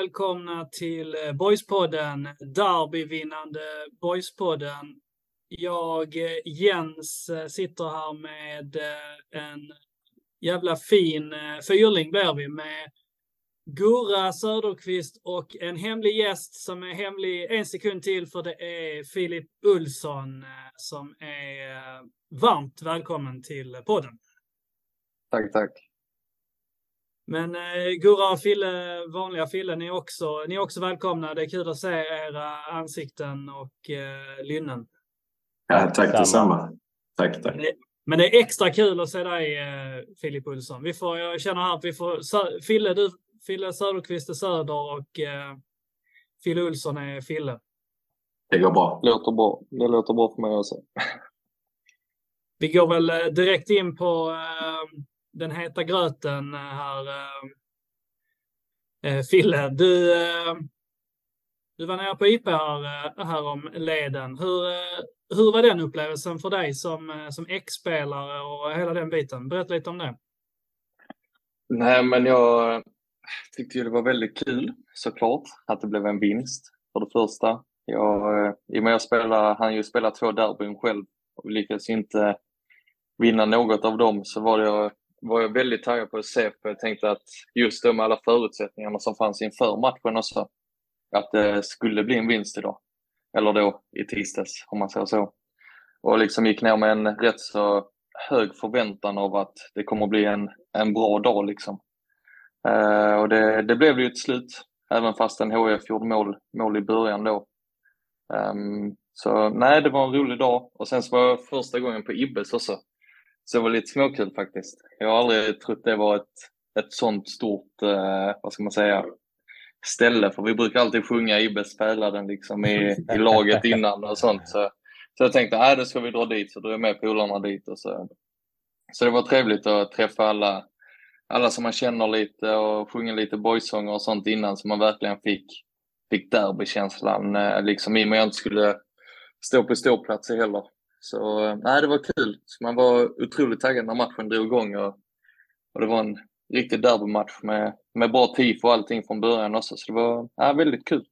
välkomna till eh, Boyspodden, derbyvinnande Boyspodden. Jag, eh, Jens, eh, sitter här med en jävla fin fyrling blir vi med Gurra Söderqvist och en hemlig gäst som är hemlig en sekund till för det är Filip Ulsson som är varmt välkommen till podden. Tack, tack. Men eh, Gurra och Fille, vanliga Fille, ni är, också, ni är också välkomna. Det är kul att se era ansikten och eh, linnen. Ja, tack detsamma. Tack, tack. Men det är extra kul att se dig, eh, Filip Olsson. Vi får, jag känner här att vi får... Fille, du, Fille Söderqvist är Söder och eh, Fille Olsson är Fille. Det går bra. Låter bra. Det låter bra för mig också. Vi går väl eh, direkt in på eh, den heta gröten eh, här. Eh, eh, Fille, du, eh, du var nere på IP här, eh, här om leden. Hur, eh, hur var den upplevelsen för dig som, som ex-spelare och hela den biten? Berätta lite om det. Nej, men jag tyckte ju det var väldigt kul såklart att det blev en vinst för det första. Jag, I och med jag spelar, han ju spelat två derbyn själv och lyckades inte vinna något av dem så var det var jag väldigt taggad på att se för jag tänkte att just de alla förutsättningarna som fanns inför matchen också, att det skulle bli en vinst idag. Eller då i tisdags, om man säger så. Och liksom gick ner med en rätt så hög förväntan av att det kommer bli en, en bra dag liksom. Uh, och det, det blev det ju till slut, även fast en HF gjorde mål, mål i början då. Um, så nej, det var en rolig dag. Och sen så var jag första gången på Ibbes också. Så det var lite småkul faktiskt. Jag har aldrig trott det var ett, ett sånt stort, eh, vad ska man säga, ställe. För vi brukar alltid sjunga Ibbe spelaren liksom i, i laget innan och sånt. Så, så jag tänkte, nej då ska vi dra dit. Så drog jag med polarna dit. Och så. så det var trevligt att träffa alla, alla som man känner lite och sjunga lite boysånger och sånt innan. Så man verkligen fick, fick derbykänslan. Eh, liksom i och med att jag inte skulle stå på ståplatser heller. Så nej, det var kul. Så man var otroligt taggad när matchen drog igång och, och det var en riktig derbymatch med, med bra tifo och allting från början också. Så det var ja, väldigt kul.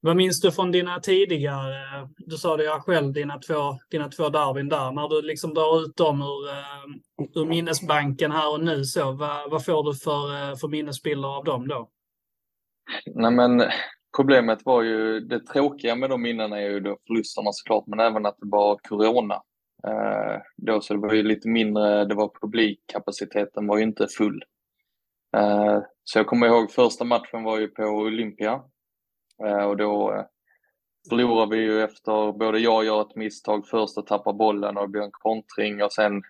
Vad minns du från dina tidigare, du sa det jag själv, dina två, dina två derbyn där. När du liksom drar ut dem ur, ur minnesbanken här och nu, så, vad, vad får du för, för minnesbilder av dem då? Nej men Problemet var ju, det tråkiga med de minnena är ju då förlusterna såklart, men även att det var corona. Eh, då så det var ju lite mindre, det var publikkapaciteten var ju inte full. Eh, så jag kommer ihåg första matchen var ju på Olympia eh, och då eh, förlorade vi ju efter, både jag gör ett misstag först och tappar bollen och det blir en kontring och sen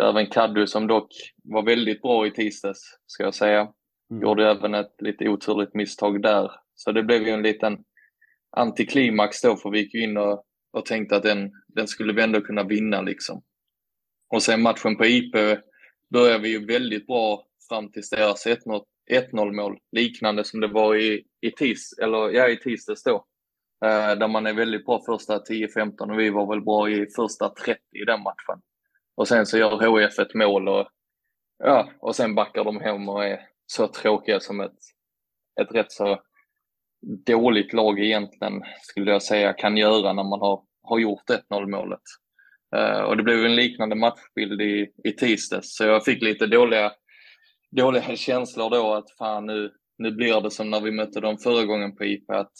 även Kaddu som dock var väldigt bra i tisdags, ska jag säga. Mm. Gjorde även ett lite oturligt misstag där så det blev ju en liten antiklimax då för vi gick in och, och tänkte att den, den skulle vi ändå kunna vinna liksom. Och sen matchen på IP började vi ju väldigt bra fram till deras 1-0 mål, liknande som det var i, i, tis, eller, ja, i tisdags då. Eh, där man är väldigt bra första 10-15 och vi var väl bra i första 30 i den matchen. Och sen så gör HF ett mål och, ja, och sen backar de hem och är så tråkiga som ett, ett rätt så dåligt lag egentligen, skulle jag säga, kan göra när man har, har gjort 1-0 målet. Uh, eh, och det blev en liknande matchbild i, i tisdags, så jag fick lite dåliga, dåliga känslor då att fan nu, nu blir det som när vi mötte dem förra gången på IP, att,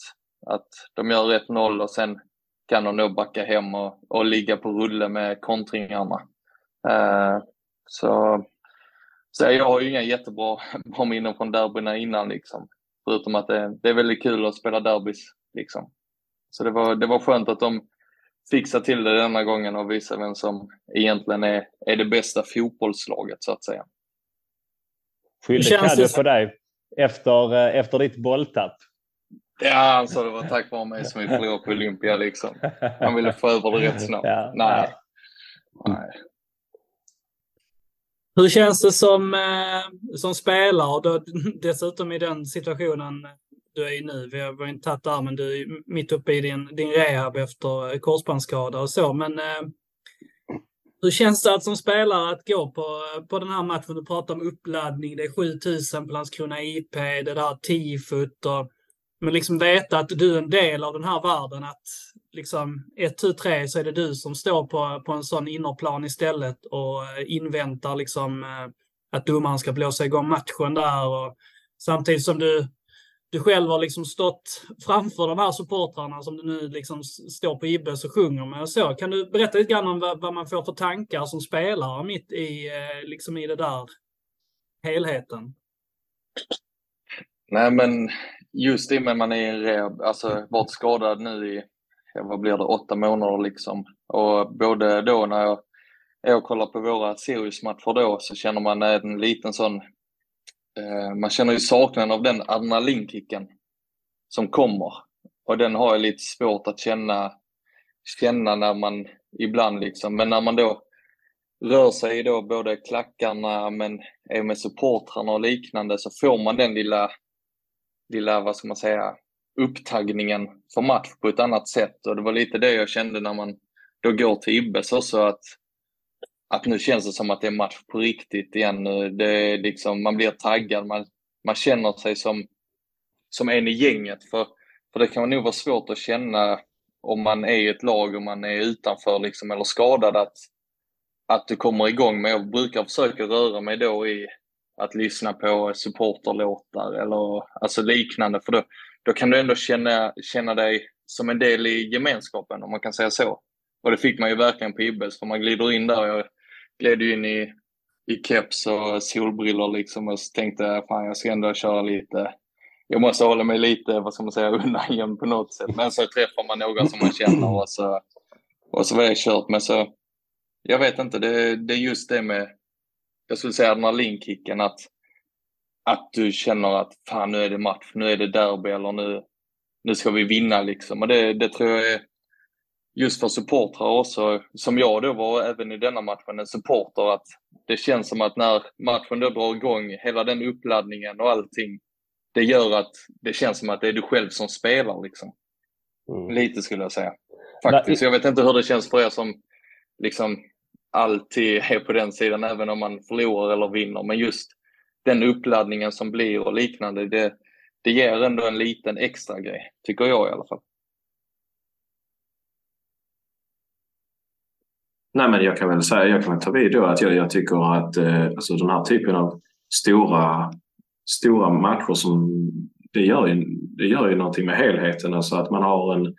att de gör 1-0 och sen kan de nog backa hem och, och ligga på rulle med kontringarna. Uh, så, så jag har ju inga jättebra bra minnen från derbyna innan liksom. Förutom att det, det är väldigt kul att spela derbys. Liksom. Så det var, det var skönt att de fixade till det denna gången och visade vem som egentligen är, är det bästa fotbollslaget så att säga. Skyllde Kadjo på dig efter, eh, efter ditt bolltapp? Ja, han sa det var tack vare mig som vi förlorade på Olympia liksom. Han ville få över det rätt snabbt. Ja, Nej. Ja. Nej. Hur känns det som, eh, som spelare, då, dessutom i den situationen du är i nu. Vi har, inte tagit där, men du är mitt uppe i din, din rehab efter eh, korsbandsskada och så. Men eh, hur känns det att som spelare att gå på, på den här matchen? Du pratar om uppladdning, det är 7000 på Landskrona IP, det där tifot och men liksom veta att du är en del av den här världen. Att liksom ett, tu, tre så är det du som står på, på en sån innerplan istället och inväntar liksom eh, att domaren ska blåsa igång matchen där. Och samtidigt som du, du själv har liksom stått framför de här supportrarna som du nu liksom står på Ibbes och sjunger med och så. Kan du berätta lite grann om vad, vad man får för tankar som spelare mitt i, eh, liksom i det där helheten? Nej, men just i med man är rehab, alltså varit skadad nu i, vad blir det, åtta månader liksom. Och både då när jag och kollar på våra seriesmatcher då så känner man en liten sån, eh, man känner ju saknaden av den adrenalinkicken som kommer. Och den har jag lite svårt att känna, känna när man ibland liksom, men när man då rör sig i då både klackarna men är med supportrarna och liknande så får man den lilla lilla, vad ska man säga, upptaggningen för match på ett annat sätt. Och det var lite det jag kände när man då går till Ibbes också, att, att nu känns det som att det är match på riktigt igen. Det är liksom, man blir taggad, man, man känner sig som, som en i gänget. För, för det kan nog vara svårt att känna om man är i ett lag och man är utanför liksom, eller skadad att, att du kommer igång. Men jag brukar försöka röra mig då i att lyssna på supporterlåtar eller alltså liknande. För då, då kan du ändå känna, känna dig som en del i gemenskapen, om man kan säga så. Och det fick man ju verkligen på Ibbes, för man glider in där. Jag gled ju in i, i keps och solbrillor liksom och så tänkte jag, fan jag ska ändå köra lite. Jag måste hålla mig lite, vad ska man säga, undan på något sätt. Men så träffar man några som man känner och så, och så var det kört. Men så, jag vet inte, det, det är just det med jag skulle säga adrenalinkicken att, att du känner att fan nu är det match, nu är det derby eller nu, nu ska vi vinna liksom. Och det, det tror jag är just för supportrar också, som jag då var även i denna matchen, en supporter, att det känns som att när matchen då drar igång, hela den uppladdningen och allting, det gör att det känns som att det är du själv som spelar liksom. Mm. Lite skulle jag säga. Faktiskt. Jag vet inte hur det känns för er som liksom alltid är på den sidan, även om man förlorar eller vinner. Men just den uppladdningen som blir och liknande, det, det ger ändå en liten extra grej, tycker jag i alla fall. Nej, men jag kan väl säga, jag kan väl ta vid då att jag, jag tycker att eh, alltså den här typen av stora, stora matcher som det gör, ju, det gör ju någonting med helheten. Alltså att man har en,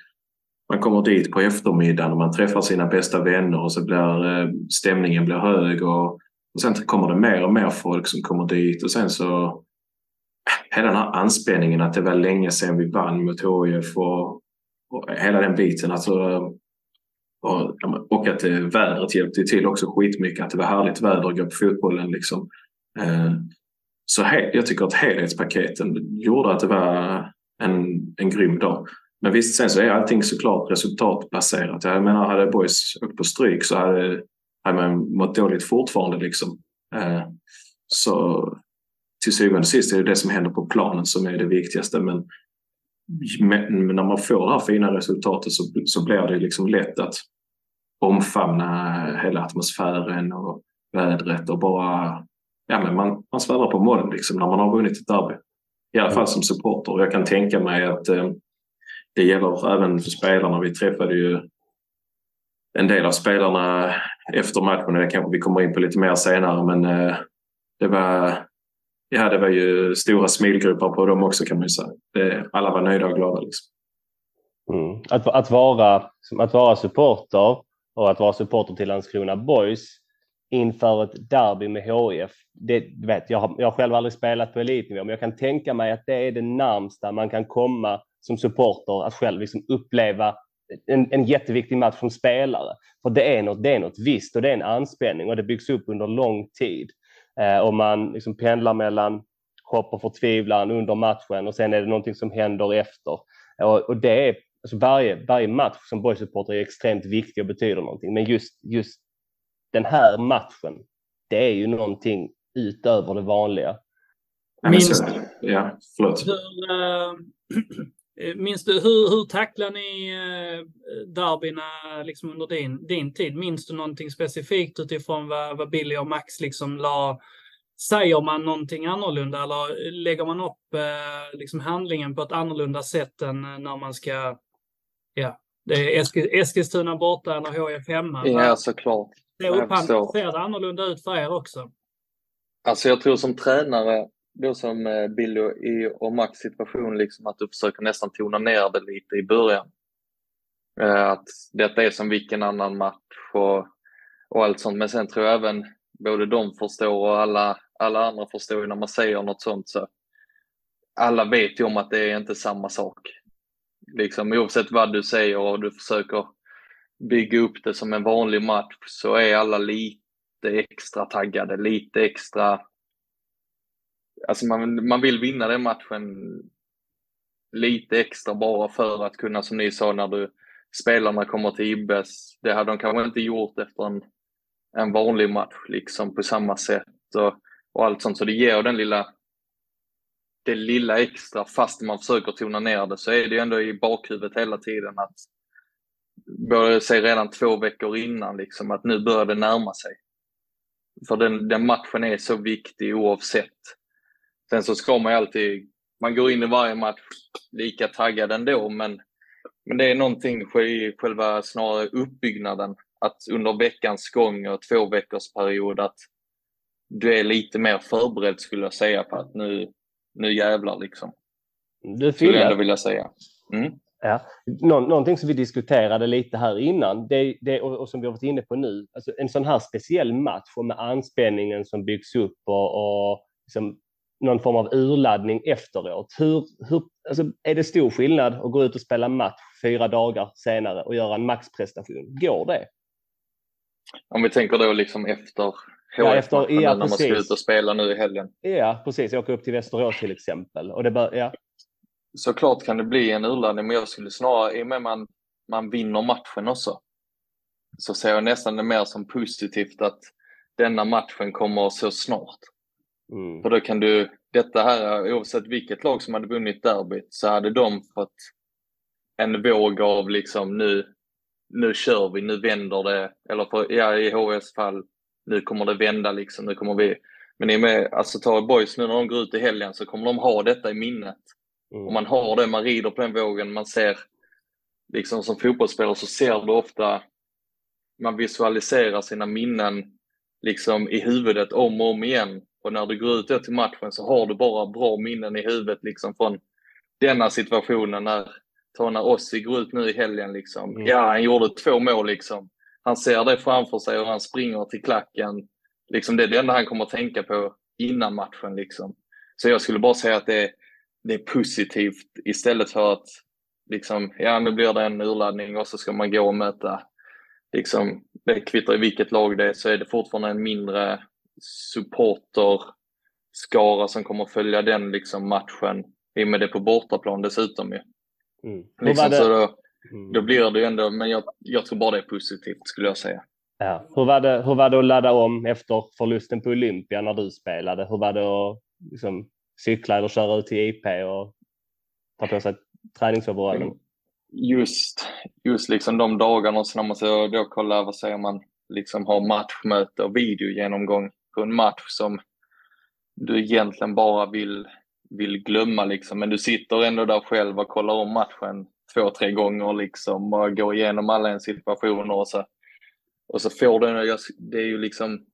man kommer dit på eftermiddagen och man träffar sina bästa vänner och så blir eh, stämningen blir hög och, och sen kommer det mer och mer folk som kommer dit och sen så eh, hela den här anspänningen att det var länge sedan vi vann mot HIF och, och hela den biten. Alltså, och, och att det, vädret hjälpte till också skitmycket. Att det var härligt väder att gå på fotbollen. Liksom. Så he, jag tycker att helhetspaketen gjorde att det var en, en grym dag. Men visst, sen så är allting såklart resultatbaserat. Jag menar, hade Boys åkt på stryk så hade, hade man mått dåligt fortfarande. Liksom. Eh, så till syvende och sist är det det som händer på planen som är det viktigaste. Men, men när man får det här fina resultatet så, så blir det liksom lätt att omfamna hela atmosfären och vädret och bara... Ja, men man, man svävar på moln liksom när man har vunnit ett derby. I alla fall som supporter. Jag kan tänka mig att eh, det gäller även för spelarna. Vi träffade ju en del av spelarna efter matchen. Det kanske vi kommer in på lite mer senare men eh, det var, ja, det var ju stora smilgrupper på dem också kan man ju säga. Det, alla var nöjda och glada. Liksom. Mm. Att, att, vara, att vara supporter och att vara supporter till Landskrona Boys inför ett derby med HIF. Det, vet, jag, har, jag har själv aldrig spelat på elitnivå men jag kan tänka mig att det är det närmsta man kan komma som supporter att själv liksom uppleva en, en jätteviktig match som spelare. För det är, något, det är något visst och det är en anspänning och det byggs upp under lång tid. Eh, och man liksom pendlar mellan hopp och förtvivlan under matchen och sen är det någonting som händer efter. Och, och det är, alltså varje, varje match som boysupporter är extremt viktig och betyder någonting. Men just, just den här matchen, det är ju någonting utöver det vanliga. Minns, ja, förlåt. hur, äh, minns du, hur, hur tacklar ni äh, derbyna liksom under din, din tid? Minns du någonting specifikt utifrån vad, vad Billy och Max liksom la Säger man någonting annorlunda eller lägger man upp eh, liksom handlingen på ett annorlunda sätt än när man ska, ja, det är Eskil, Eskilstuna borta eller HIF hemma? Ja, såklart. Det upphandling, ser det annorlunda ut för er också? Alltså jag tror som tränare, då som eh, Billy och Max situation, liksom att du försöker nästan tona ner det lite i början. Eh, att detta är som vilken annan match och, och allt sånt. Men sen tror jag även både de förstår och alla, alla andra förstår när man säger något sånt. Så alla vet ju om att det är inte samma sak. Liksom, oavsett vad du säger och du försöker bygga upp det som en vanlig match så är alla lite extra taggade, lite extra... Alltså man, man vill vinna den matchen lite extra bara för att kunna, som ni sa, när du, spelarna kommer till Ibbes, det hade de kanske inte gjort efter en en vanlig match liksom på samma sätt och, och allt sånt. Så det ger den lilla, det lilla extra fast man försöker tona ner det så är det ändå i bakhuvudet hela tiden att både se redan två veckor innan liksom att nu börjar det närma sig. För den, den matchen är så viktig oavsett. Sen så ska man ju alltid, man går in i varje match lika taggad ändå men, men det är någonting i själva snarare uppbyggnaden att under veckans gång och två veckors period att du är lite mer förberedd skulle jag säga på att nu, nu jävlar liksom. Du skulle jag ändå vilja säga. Mm. Ja. Nå någonting som vi diskuterade lite här innan det, det, och, och, som vi har varit inne på nu, alltså en sån här speciell match och med anspänningen som byggs upp och, och liksom någon form av urladdning efteråt. Hur, hur, alltså är det stor skillnad att gå ut och spela match fyra dagar senare och göra en maxprestation? Går det? Om vi tänker då liksom efter ja, efter, ja, när man ska ut och spela nu i helgen. Ja, precis. Jag åker upp till Västerås till exempel. Och det bör, ja. Såklart kan det bli en urladdning, men jag skulle snarare, i och med att man, man vinner matchen också, så ser jag nästan det mer som positivt att denna matchen kommer så snart. Mm. För då kan du, detta här, oavsett vilket lag som hade vunnit derbyt, så hade de fått en våg av liksom nu, nu kör vi, nu vänder det. Eller för, ja, i HS fall, nu kommer det vända liksom. Nu kommer vi... Men i med, alltså ta boys nu när de går ut i helgen så kommer de ha detta i minnet. Mm. Och man har det, man rider på den vågen, man ser, liksom som fotbollsspelare så ser du ofta, man visualiserar sina minnen liksom i huvudet om och om igen. Och när du går ut till matchen så har du bara bra minnen i huvudet liksom från denna situationen när ta när Ossi går ut nu i helgen liksom. Mm. Ja, han gjorde två mål liksom. Han ser det framför sig och han springer till klacken. Liksom det är det enda han kommer att tänka på innan matchen liksom. Så jag skulle bara säga att det är, det är positivt istället för att liksom, ja nu blir det en urladdning och så ska man gå och möta liksom, det kvittar i vilket lag det är så är det fortfarande en mindre supporterskara som kommer följa den liksom matchen i och med det på bortaplan dessutom ju. Mm. Liksom, det... så då, mm. då blir det ju ändå, men jag, jag tror bara det är positivt skulle jag säga. Ja. Hur, var det, hur var det att ladda om efter förlusten på Olympia när du spelade? Hur var det att liksom, cykla eller köra ut till IP och ta på sig träningsoverallen? Just, just liksom de dagarna så när man ska då kolla, vad säger man, liksom ha matchmöte och videogenomgång på en match som du egentligen bara vill vill glömma liksom. Men du sitter ändå där själv och kollar om matchen två, tre gånger liksom och går igenom alla en situationer och så, och så får du, det är ju liksom,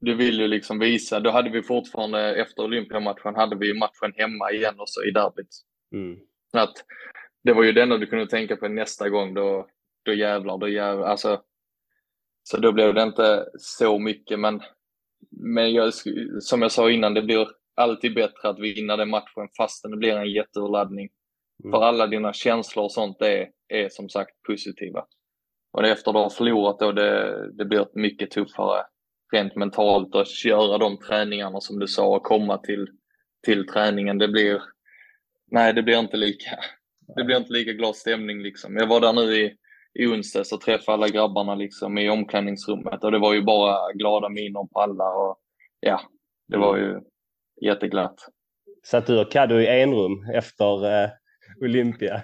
du vill ju liksom visa, då hade vi fortfarande efter Olympiamatchen hade vi matchen hemma igen och så i derbyt. Mm. Att det var ju det enda du kunde tänka på nästa gång, då, då jävlar, då jävlar, alltså. Så då blev det inte så mycket, men, men jag, som jag sa innan, det blir alltid bättre att vinna den matchen fastän det blir en jätteurladdning. Mm. För alla dina känslor och sånt är, är som sagt positiva. Och det efter du har förlorat då, det, det blir mycket tuffare rent mentalt att göra de träningarna som du sa och komma till, till träningen. Det blir, nej det blir inte lika, det blir inte lika glad stämning liksom. Jag var där nu i, i onsdags och träffade alla grabbarna liksom i omklädningsrummet och det var ju bara glada miner på alla och ja, det var ju jätteglatt. Satt du och Kaddo i enrum efter eh, Olympia?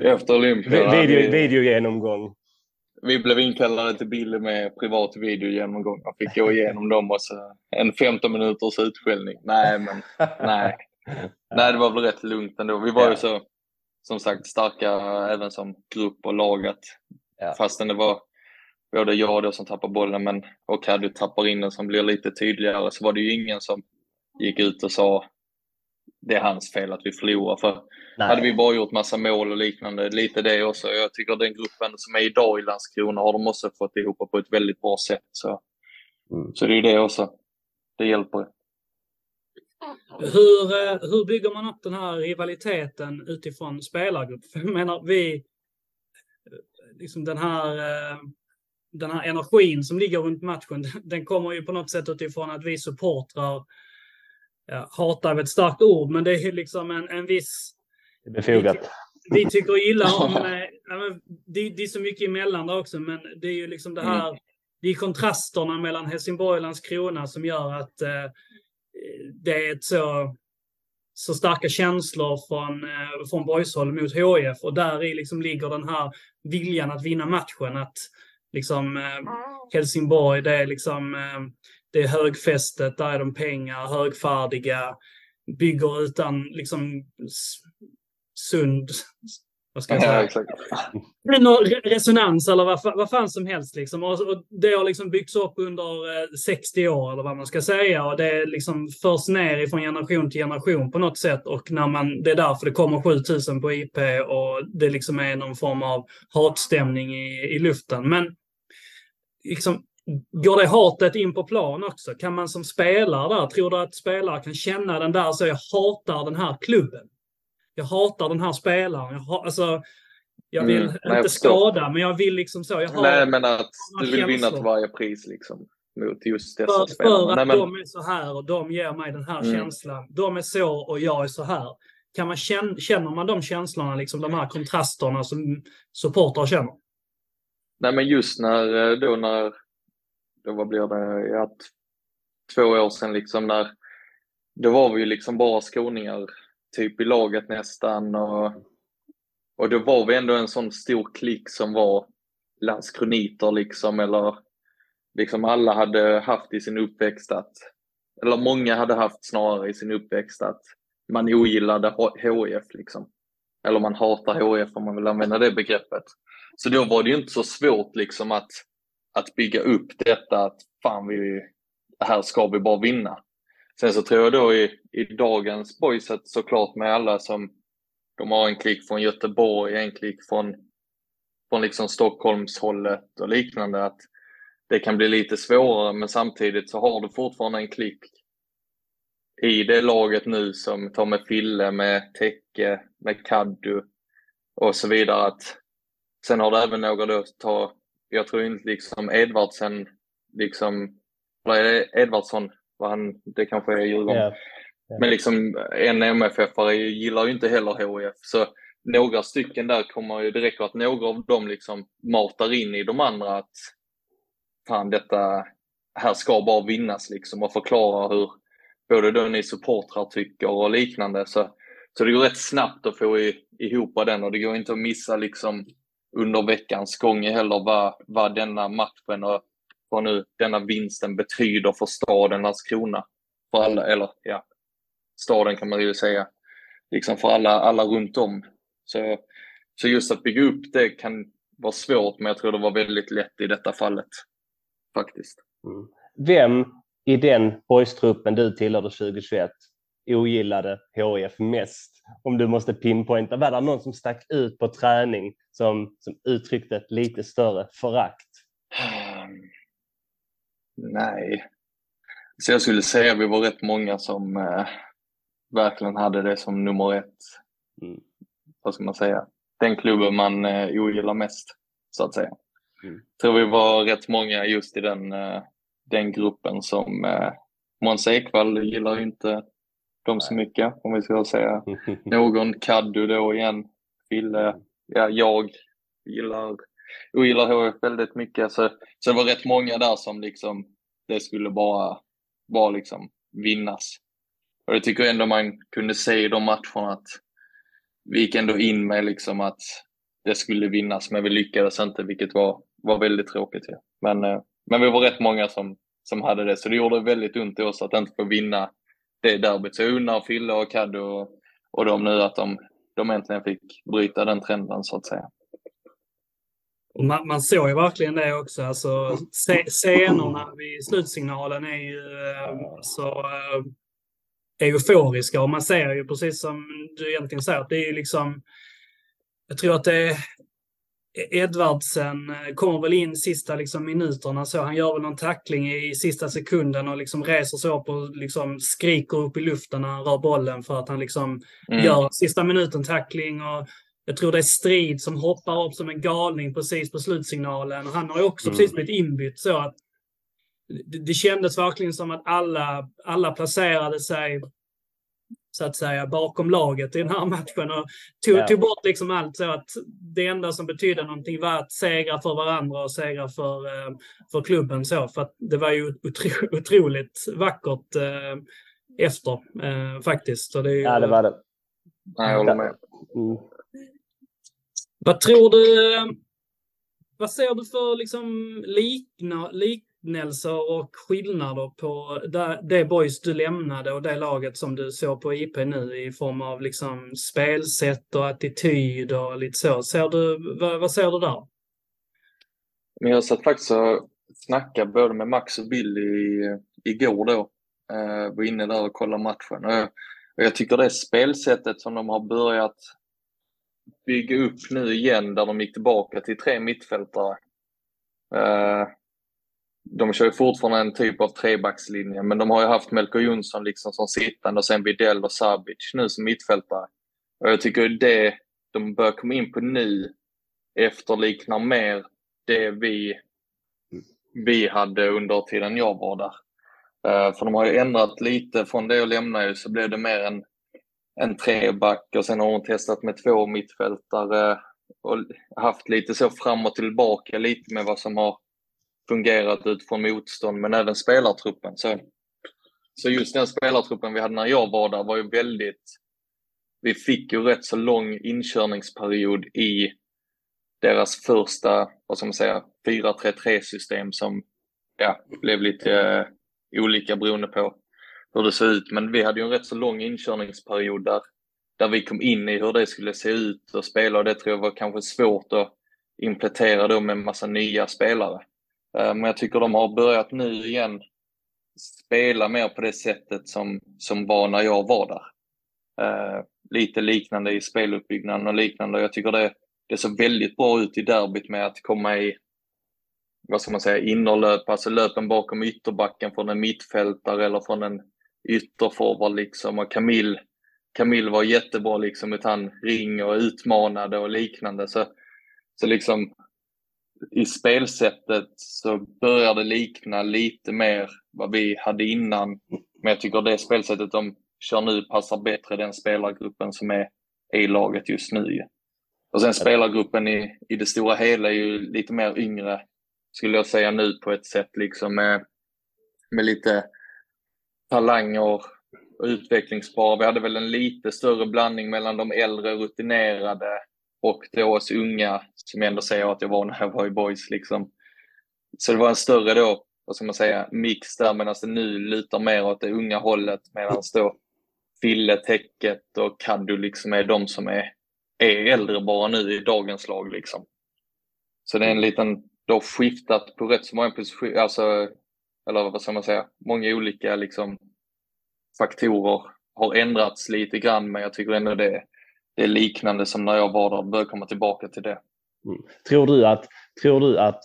Efter Olympia. Video, vi, videogenomgång. vi blev inkallade till Bille med privat videogenomgång. Jag fick gå igenom dem och så en 15 minuters utskällning. Nej, men nej. Nej, det var väl rätt lugnt ändå. Vi var Ja. ju så, som sagt, starka även som grupp och laget. Ja. Fastän det var både jag då som tappar bollen men och Kaddu tappar in den som blir lite tydligare så var det ju ingen som gick ut och sa det är hans fel att vi förlorar. För Nej. hade vi bara gjort massa mål och liknande, lite det också. Jag tycker den gruppen som är idag i Landskrona har de också fått ihop på ett väldigt bra sätt. Så, Mm. så det är ju det också. Det hjälper. Hur, eh, hur bygger man upp den här rivaliteten utifrån spelargrupp? För jag menar, vi... eh, Liksom den här, eh, den här energin som ligger runt matchen, den kommer ju på något sätt utifrån att vi supportrar ja, hatar ett starkt ord, men det är liksom en, en viss... Det är befogat. Vi tycker illa om... ja, det, det är så mycket emellan där också, men det är ju liksom det här... Det är kontrasterna mellan Helsingborg och Landskrona som gör att eh, det är ett så, så starka känslor från, eh, från Boyshåll mot HIF och där i liksom ligger den här viljan att vinna matchen. Att liksom eh, Helsingborg, det är liksom eh, det är högfästet, där är de pengar, högfärdiga, bygger utan liksom sund, vad ska jag säga? Ja, exakt. Det är någon re- resonans eller vad, vad fan som helst. Liksom. Och, och det har liksom byggts upp under eh, 60 år eller vad man ska säga. Och det liksom förs ner ifrån generation till generation på något sätt. Och när man, det är därför det kommer 7000 på IP och det liksom är någon form av hatstämning i, i luften. Men liksom, går det hatet in på plan också? Kan man som spelare där, tror du att spelare kan känna den där så jag hatar den här klubben? Jag hatar den här spelaren. Jag, ha, alltså, jag vill Mm, nej, inte skada, men jag vill liksom så. Jag har, Nej, men att du vill vinna känslor. till varje pris liksom. Mot just dessa för, spelare. för att Nej, men, de är så här och de ger mig den här Mm. känslan. De är så och jag är så här. Kan man känna, känner man de känslorna, liksom de här kontrasterna som supportrar känner? nej, men just när eh, då när, då vad blir det, ja, två år sedan liksom när, då var vi ju liksom bara skåningar typ i laget nästan och, och då var vi ändå en sån stor klick som var landskroniter liksom eller liksom alla hade haft i sin uppväxt att, eller många hade haft snarare i sin uppväxt att man ogillade HF HIF liksom. Eller man hatar HIF om man vill använda det begreppet. Så då var det ju inte så svårt liksom att, att bygga upp detta att fan vi, det här ska vi bara vinna. Sen så tror jag då i, i dagens boyset såklart med alla som de har en klick från Göteborg, en klick från, från liksom Stockholmshållet och liknande att det kan bli lite svårare men samtidigt så har du fortfarande en klick i det laget nu som tar med Fille, med Täcke, med Kaddu och så vidare. Att, sen har du även några då, ta, jag tror inte liksom Edvardsen, liksom, eller Edvardsson, vad han, det kanske är Djurgården. Ja. Men liksom en MFF-are gillar ju inte heller HIF. Så några stycken där kommer ju, det räcker att några av dem liksom matar in i de andra att fan detta, här ska bara vinnas liksom och förklara hur både då ni supportrar tycker och liknande. Så, så det går rätt snabbt att få i, ihop den och det går inte att missa liksom under veckans gång heller vad, vad denna matchen och vad nu denna vinsten betyder för staden Landskrona. För alla, eller ja, staden kan man ju säga. Liksom för alla, alla runt om. Så, så just att bygga upp det kan vara svårt, men jag tror det var väldigt lätt i detta fallet. Faktiskt. Mm. Vem i den boystruppen du tillhörde 2021 ogillade HIF mest? Om du måste pinpointa, var det någon som stack ut på träning som, som uttryckte ett lite större förakt? Nej. Så jag skulle säga att vi var rätt många som eh, verkligen hade det som nummer ett. Mm. Vad ska man säga? Den klubben man eh, ogillar mest, så att säga. Mm. tror vi var rätt många just i den, eh, den gruppen som eh, Måns Ekvall gillar inte dem så mycket, om vi ska säga någon. Kaddu då igen. Fille, ja, jag gillar, ogillar HF väldigt mycket. Så, så det var rätt många där som liksom, det skulle bara, bara liksom vinnas. Och jag tycker ändå man kunde se i de matcherna att vi gick ändå in med liksom att det skulle vinnas, men vi lyckades inte, vilket var, var väldigt tråkigt. Ja. Men, eh, men vi var rätt många som, som hade det, så det gjorde väldigt ont i oss att inte få vinna det derbyt. Så jag unnar Fille och Kaddo och, och de nu att de, de äntligen fick bryta den trenden så att säga. Och man, man såg ju verkligen det också. Alltså, scenerna vid slutsignalen är ju eh, så äh, euforiska och man ser ju precis som du egentligen säger att det är ju liksom jag tror att det är Edvardsen eh, kommer väl in sista liksom, minuterna så. Han gör väl någon tackling i sista sekunden och liksom reser sig upp och liksom skriker upp i luften när han rör bollen för att han liksom mm. gör sista minuten tackling. Och jag tror det är Strid som hoppar upp som en galning precis på slutsignalen. Han har ju också mm. precis blivit inbytt så att det, det kändes verkligen som att alla, alla placerade sig så att säga bakom laget i den här matchen och tog, ja. tog bort liksom allt så att det enda som betydde någonting var att segra för varandra och segra för, eh, för klubben så för att det var ju otro, otroligt vackert eh, efter eh, faktiskt. Så det ja, det var det. Nej, jag håller med. Mm. Vad tror du? Eh, vad ser du för liksom likna, liknelser och skillnader på det boys du lämnade och det laget som du såg på IP nu i form av liksom spelsätt och attityd och lite så. Ser du, vad, vad ser du där? Men jag satt faktiskt och snackade både med Max och Billy igår då. Eh, var inne där och kollade matchen. Och jag, och jag tycker det spelsättet som de har börjat bygga upp nu igen där de gick tillbaka till tre mittfältare. Eh, de kör ju fortfarande en typ av trebackslinje, men de har ju haft Melko Jonsson liksom som sittande och sen Widell och Sabic nu som mittfältare. Och jag tycker det de bör komma in på nu efterliknar mer det vi, vi hade under tiden jag var där. Eh, för de har ju ändrat lite från det jag lämnade så blev det mer en, en treback och sen har hon testat med två mittfältare och haft lite så fram och tillbaka lite med vad som har fungerat utifrån motstånd, men även spelartruppen. Så, så just den spelartruppen vi hade när jag var där var ju väldigt... Vi fick ju rätt så lång inkörningsperiod i deras första, vad ska man säga, 4-3-3-system som ja, blev lite eh, olika beroende på hur det såg ut. Men vi hade ju en rätt så lång inkörningsperiod där, där vi kom in i hur det skulle se ut och spela och det tror jag var kanske svårt att implementera då med en massa nya spelare. Eh, men jag tycker de har börjat nu igen spela mer på det sättet som, som var när jag var där. Uh, lite liknande i speluppbyggnaden och liknande. Jag tycker det, det såg väldigt bra ut i derbyt med att komma i, vad ska man säga, innerlöp, alltså löpen bakom ytterbacken från en mittfältare eller från en ytterforward liksom. Och Camille, Camille var jättebra liksom, utan han ring och utmanade och liknande. Så, så liksom i spelsättet så börjar det likna lite mer vad vi hade innan. Men jag tycker det spelsättet de kör nu passar bättre den spelargruppen som är i laget just nu. Och sen spelargruppen i, i det stora hela är ju lite mer yngre, skulle jag säga nu på ett sätt, liksom med, med lite talanger och utvecklingsbara. Vi hade väl en lite större blandning mellan de äldre rutinerade och då oss unga, som jag ändå säger att jag var när jag var i boys. Liksom. Så det var en större då, vad ska man säga, mix där medan det nu lutar mer åt det unga hållet medan då Fille, Täcket och Kaddu liksom är de som är, är äldre bara nu i dagens lag. Liksom. Så det är en liten, det har skiftat på rätt så många positioner, alltså, eller vad ska man säga, många olika liksom, faktorer har ändrats lite grann men jag tycker ändå det det är liknande som när jag var där, bör komma tillbaka till det. Mm. Tror du att, tror du att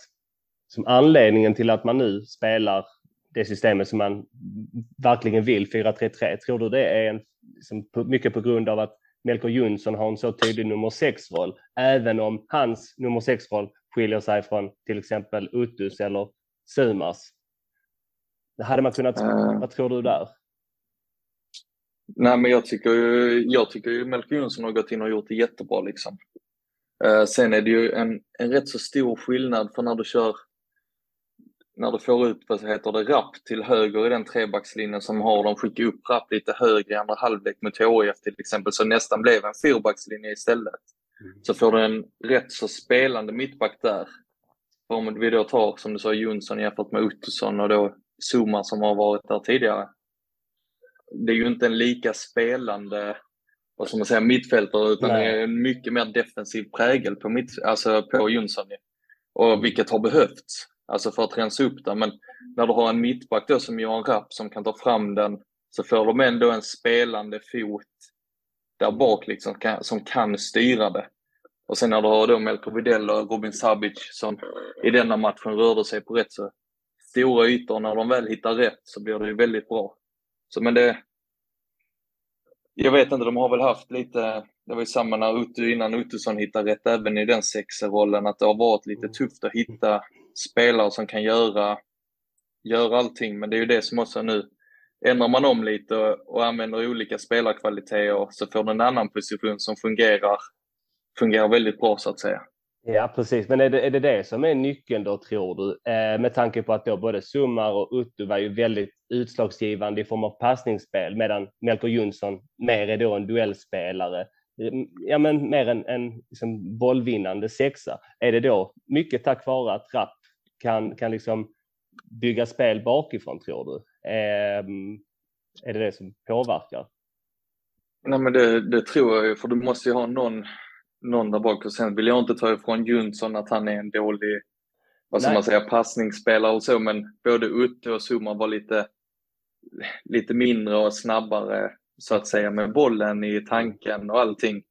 som anledningen till att man nu spelar det systemet som man verkligen vill, 4-3-3, tror du det är en, liksom, mycket på grund av att Melker Jonsson har en så tydlig nummer 6-roll, även om hans nummer 6-roll skiljer sig från till exempel Uttus eller Sumars? Hade man kunnat, uh, vad tror du där? Nej, men jag tycker ju, jag tycker ju Melker Jonsson har gått in och gjort det jättebra liksom. Uh, sen är det ju en, en rätt så stor skillnad för när du kör när du får ut, vad heter det, Rapp till höger i den trebackslinjen som har de skickat upp Rapp lite högre i andra halvlek mot HIF till exempel, så nästan blev en fyrbackslinje istället. Mm. Så får du en rätt så spelande mittback där. Om vi då tar, som du sa, Jonsson jämfört med Ottosson och då Zuma som har varit där tidigare. Det är ju inte en lika spelande vad ska man säga, mittfältare utan Nej. det är en mycket mer defensiv prägel på, mitt, alltså på Jonsson. Och vilket har behövts alltså för att rensa upp där. Men när du har en mittback då som Johan Rapp som kan ta fram den så får de ändå en spelande fot där bak liksom kan, som kan styra det. Och sen när du har då Melker Widell och Robin Sabic som i denna matchen rörde sig på rätt så stora ytor. När de väl hittar rätt så blir det ju väldigt bra. Så men det... Jag vet inte, de har väl haft lite... Det var ju samma när Uttu, innan Ottosson hittade rätt även i den sexerrollen, att det har varit lite tufft att hitta spelare som kan göra, göra allting. Men det är ju det som också nu ändrar man om lite och, och använder olika spelarkvaliteter så får du en annan position som fungerar, fungerar väldigt bra så att säga. Ja, precis. Men är det, är det det som är nyckeln då, tror du? Eh, med tanke på att då både Summar och Uttu var ju väldigt utslagsgivande i form av passningsspel, medan Melker Jonsson mer är då en duellspelare. Mm, ja, men mer en, en liksom bollvinnande sexa. Är det då mycket tack vare att Rapp kan, kan liksom bygga spel bakifrån, tror du? Eh, är det det som påverkar? Nej, men det, det tror jag ju, för du måste ju ha någon någon där bak och sen vill jag inte ta ifrån Jonsson att han är en dålig vad ska man säga, passningsspelare och så, men både Utte och Zuma var lite, lite mindre och snabbare så att säga med bollen i tanken och allting.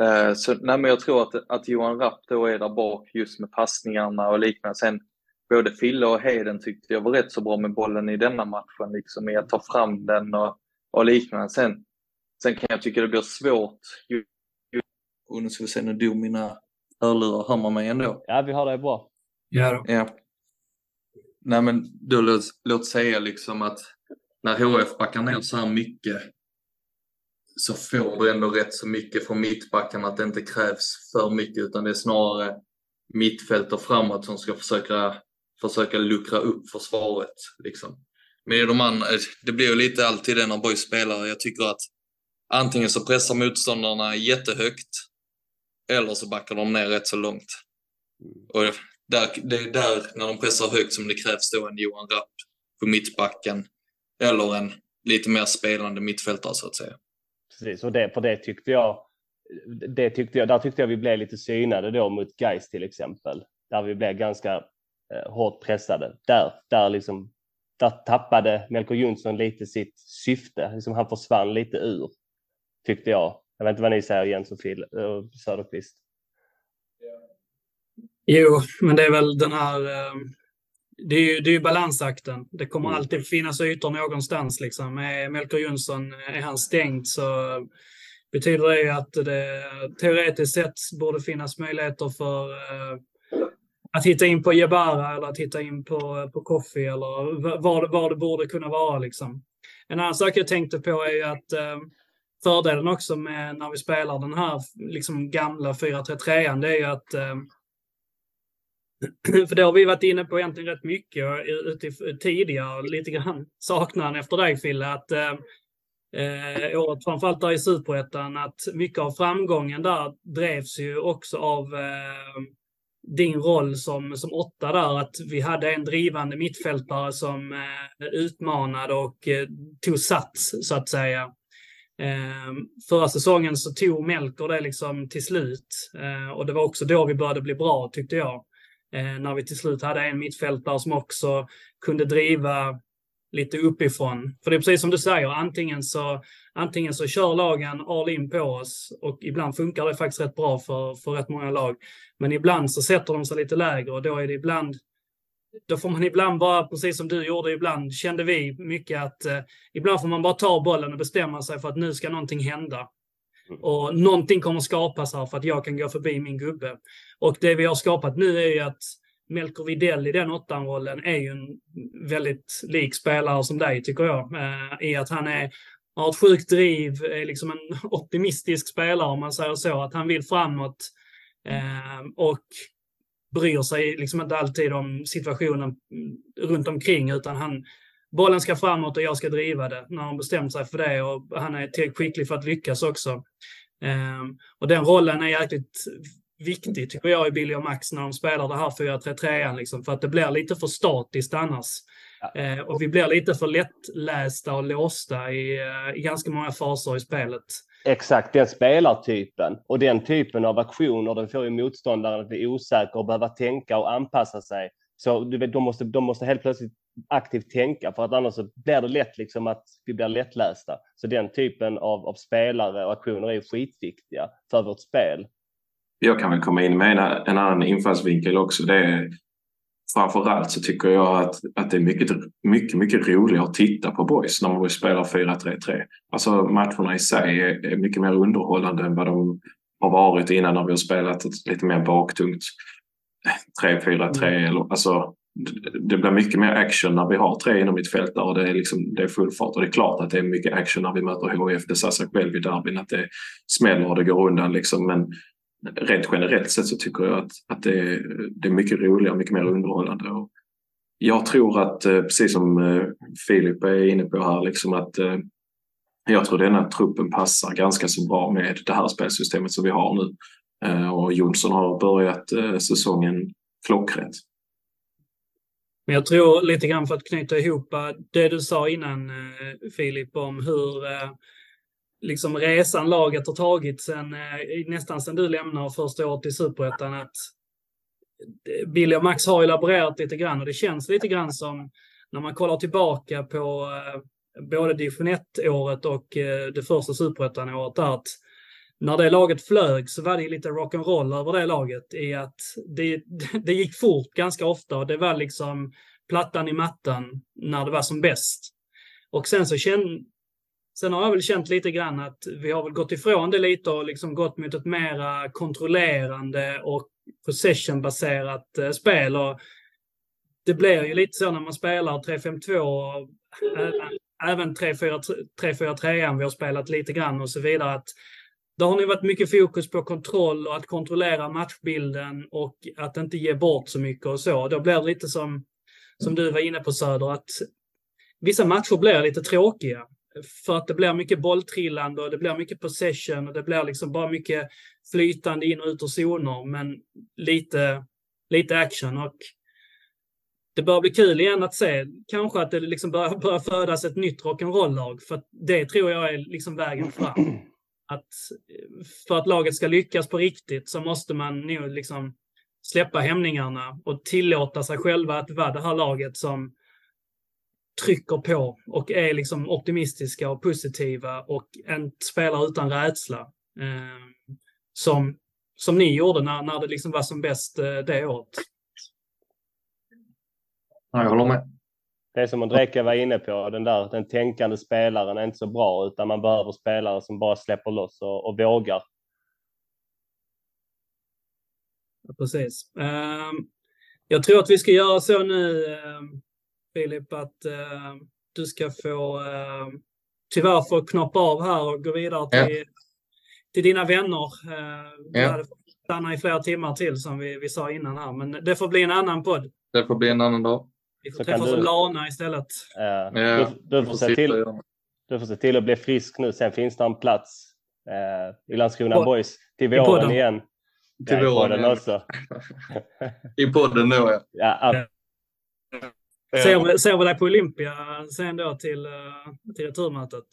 Uh, så nej, men jag tror att, att Johan Rapp då är där bak just med passningarna och liknande. Sen både Fille och Heden tyckte jag var rätt så bra med bollen i denna matchen, liksom i att ta fram den och, och liknande. Sen, sen kan jag tycka det blir svårt och nu ska vi se, nu dog mina hörlurar. Hör man mig ändå? Ja, vi hör dig bra. Ja, då. ja. Nej, men då låt, låt säga liksom att när HF backar ner så här mycket så får du ändå rätt så mycket från mittbacken att det inte krävs för mycket utan det är snarare mittfält och framåt som ska försöka, försöka luckra upp försvaret. Liksom. Men de andra, det blir ju lite alltid det när boys spelar. Jag tycker att antingen så pressar motståndarna jättehögt eller så backar de ner rätt så långt. Och där, det är där, när de pressar högt, som det krävs då en Johan Rapp på mittbacken eller en lite mer spelande mittfältare så att säga. Precis, och det, för det tyckte jag, det tyckte jag, där tyckte jag vi blev lite synade då mot Geis till exempel, där vi blev ganska eh, hårt pressade. Där, där liksom, där tappade Melker Jonsson lite sitt syfte, liksom han försvann lite ur, tyckte jag. Jag vet inte vad ni säger Jens och Phil, och Söderqvist. Jo, men det är väl den här... Eh, det är ju, det är ju balansakten. Det kommer mm. alltid finnas ytor någonstans. Liksom. Är Melker Jonsson är han stängd så betyder det att det teoretiskt sett borde finnas möjligheter för uh, att hitta in på Jebara eller att hitta in på, på Koffi eller var, var det borde kunna vara. Liksom. En annan sak jag tänkte på är ju att fördelen också med när vi spelar den här liksom gamla 4-3-3 det är ju att ehm, för det har vi varit inne på egentligen rätt mycket tidigare, lite grann saknaden efter dig Fille, att ehm, eh, året framförallt där i Superettan, att mycket av framgången där drevs ju också av eh, din roll som, som åtta där, att vi hade en drivande mittfältare som eh, utmanade och eh, tog sats, så att säga. Eh, förra säsongen så tog Melker det liksom till slut eh, och det var också då vi började bli bra tyckte jag. Eh, när vi till slut hade en mittfältare som också kunde driva lite uppifrån. För det är precis som du säger, antingen så, antingen så kör lagen all in på oss och ibland funkar det faktiskt rätt bra för, för rätt många lag. Men ibland så sätter de sig lite lägre och då är det ibland då får man ibland bara, precis som du gjorde ibland, kände vi mycket att eh, ibland får man bara ta bollen och bestämma sig för att nu ska någonting hända. Mm. Och någonting kommer skapas här för att jag kan gå förbi min gubbe. Och det vi har skapat nu är ju att Melker Videll i den åttan-rollen är ju en väldigt lik spelare som dig, tycker jag. Eh, I att han är, har ett sjukt driv, är liksom en optimistisk spelare om man säger så, att han vill framåt. Eh, och bryr sig liksom inte alltid om situationen runt omkring utan han, bollen ska framåt och jag ska driva det när han bestämt sig för det och han är tillräckligt skicklig för att lyckas också. Um, och den rollen är jäkligt viktig tycker jag i Billy och Max när de spelar det här 4-3-3 liksom, för att det blir lite för statiskt annars. Ja. Uh, och vi blir lite för lättlästa och låsta i, uh, i ganska många faser i spelet. Exakt, den spelartypen och den typen av aktioner den får ju motståndaren att bli osäker och behöva tänka och anpassa sig. Så du vet, de, måste, de måste helt plötsligt aktivt tänka för att annars så blir det lätt liksom att vi blir lättlästa. Så den typen av, av spelare och aktioner är skitviktiga för vårt spel. Jag kan väl komma in med en, en annan infallsvinkel också. Det är, framförallt så tycker jag att, att det är mycket, mycket, mycket roligare att titta på boys när man spelar 4-3-3. Alltså matcherna i sig är, är mycket mer underhållande än vad de har varit innan när vi har spelat lite mer baktungt 3-4-3. Mm. Alltså, det blir mycket mer action när vi har tre inom mitt fält och det är, liksom, det är full fart. Och det är klart att det är mycket action när vi möter HIF. Det sa sig själv i derbyn att det smäller och det går undan. Liksom. Men rent generellt sett så tycker jag att, att det, är, det är mycket roligare, mycket mer underhållande. Och jag tror att, eh, precis som eh, Filip är inne på här, liksom att eh, jag tror denna truppen passar ganska så bra med det här spelsystemet som vi har nu. Och Jonsson har börjat säsongen klockrätt. Men jag tror lite grann för att knyta ihop det du sa innan Filip om hur liksom resan laget har tagit sen, eh, nästan sen du lämnar första året i Superettan att eh, Billy och Max har ju laborerat lite grann och det känns lite grann som när man kollar tillbaka på eh, både division 1-året och det första Superettan-året att när det laget flög så var det lite rock'n'roll över det laget i att det, det gick fort ganska ofta och det var liksom plattan i mattan när det var som bäst. Och sen så kände Sen har jag väl känt lite grann att vi har väl gått ifrån det lite och liksom gått mot ett mera kontrollerande och possession-baserat eh, spel. Och det blir ju lite så när man spelar 3-5-2 och även 3-4-3 vi har spelat lite grann och så vidare. Att det har nog varit mycket fokus på kontroll och att kontrollera matchbilden och att inte ge bort så mycket och så. Då blir det lite som, som du var inne på Söder, att vissa matcher blir lite tråkiga. För att det blir mycket bolltrillande och det blir mycket possession och det blir liksom bara mycket flytande in och ut ur zoner, men lite, lite action. Och det börjar bli kul igen att se kanske att det liksom börjar, börjar födas ett nytt rock'n'roll-lag. För det tror jag är liksom vägen fram. Att för att laget ska lyckas på riktigt så måste man nog liksom släppa hämningarna och tillåta sig själva att vara det här laget som trycker på och är liksom optimistiska och positiva och en spelare utan rädsla. Eh, som, som ni gjorde när, när det liksom var som bäst eh, det året. Ja, jag håller med. Det är som Andreka var inne på, den där den tänkande spelaren är inte så bra utan man behöver spelare som bara släpper loss och, och vågar. Ja, precis. Um, jag tror att vi ska göra så nu um, Filip, att eh, du ska få eh, tyvärr få knoppa av här och gå vidare till, ja. till dina vänner. Eh, du ja. stanna i flera timmar till som vi, vi sa innan här, men det får bli en annan podd. Det får bli en annan dag. Vi får träffas du... Lana istället. Ja. ja. Du, du, får se till, du får se till att bli frisk nu. Sen finns det en plats eh, i Landskrona Pod Boys till våren igen. Till ja, våren igen. också. I podden då ja. ja Ser, ser vi dig på Olympia sen då till, eh, till returmötet?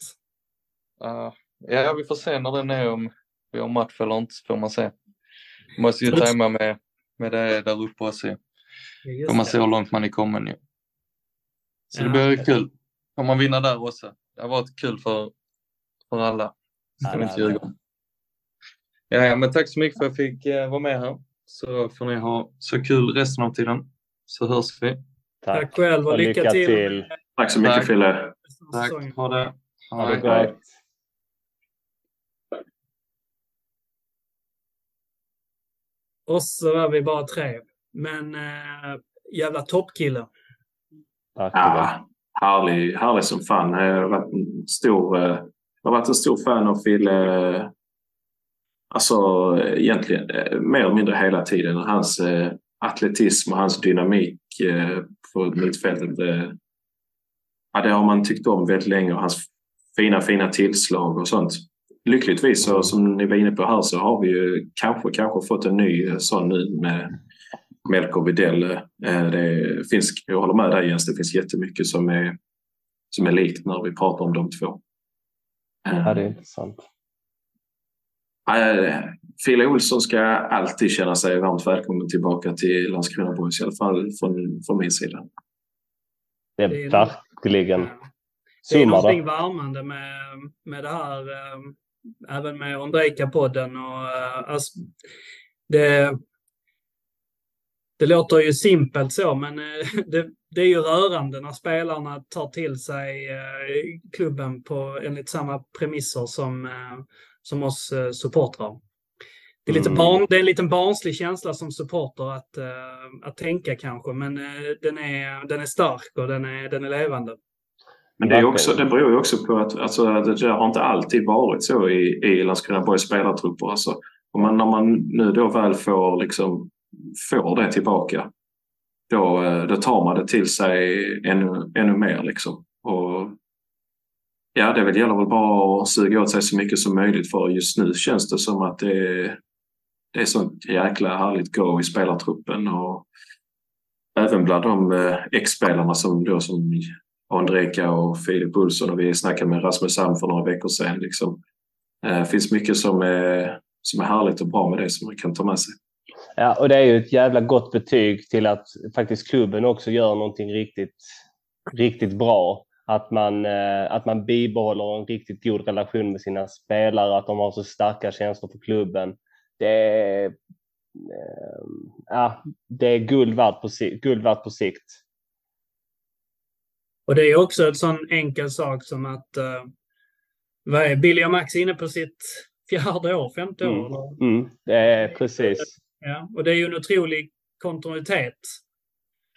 Uh, ja, vi får se när den är om vi har match eller inte, får man se. Måste ju tajma med, med det där uppe och se. Får man se hur långt man är kommen ju. Så ja. det blir kul. Om man vinner där också. Det har varit kul för, för alla. Ska inte ljuga om. Ja, ja, men tack så mycket för att jag fick eh, vara med här. Så får ni ha så kul resten av tiden. Så hörs vi. Tack, Tack själv och, och lycka, lycka till. till. Tack så mycket Fille. Tack, ha det. Ha det gott. Och så var vi bara tre. Men äh, jävla toppkille. Ja, härlig, härlig som fan. Jag har varit en stor, eh, jag har varit en stor fan av Fille. Alltså egentligen eh, mer eller mindre hela tiden. Hans atletism och hans dynamik eh, på mittfältet. Eh, ja, det har man tyckt om väldigt länge och hans fina, fina tillslag och sånt. Lyckligtvis så, som ni var inne på här så har vi ju kanske, kanske fått en ny sån nu med Melker Widell. Eh, det finns, jag håller med dig Jens, det finns jättemycket som är, som är likt när vi pratar om de två. Ja, det är intressant. Fille Olsson ska alltid känna sig varmt välkommen tillbaka till Landskrona Boys, i alla fall från, från min sida. Det är, det är verkligen. Det är någonting värmande med, med det här, eh, även med Ondrejka-podden. Och, eh, alltså, det, det låter ju simpelt så, men eh, det, det, är ju rörande när spelarna tar till sig klubben på enligt samma premisser som, som oss supportrar. Det är, lite mm. barn, det är en liten barnslig känsla som supporter att, att tänka kanske, men den är, den är stark och den är, den är levande. Men det, är också, det beror ju också på att alltså, det har inte alltid varit så i, i Landskrona Borgs spelartrupper. Alltså, om man, när man nu då väl får, liksom, får det tillbaka, då, då tar man det till sig ännu, ännu mer. Liksom. Och, ja, det väl gäller väl bara att suga åt sig så mycket som möjligt för just nu känns det som att det, det är sånt jäkla härligt go i spelartruppen. Och, även bland de eh, ex-spelarna som, då, som Andreka och Filip Olsson och vi snackade med Rasmus Sam för några veckor sedan. Liksom. Det finns mycket som är, som är härligt och bra med det som man kan ta med sig. Ja, och det är ju ett jävla gott betyg till att faktiskt klubben också gör någonting riktigt, riktigt bra. Att man, eh, att man bibehåller en riktigt god relation med sina spelare, att de har så starka känslor för klubben. Det är, eh, ja, det är guld värt på, guld värt på sikt. Och det är också en sån enkel sak som att uh, vad är Billy och Max inne på sitt fjärde år, femte år? Mm. Mm, det är precis. Ja, och det är ju en otrolig kontinuitet.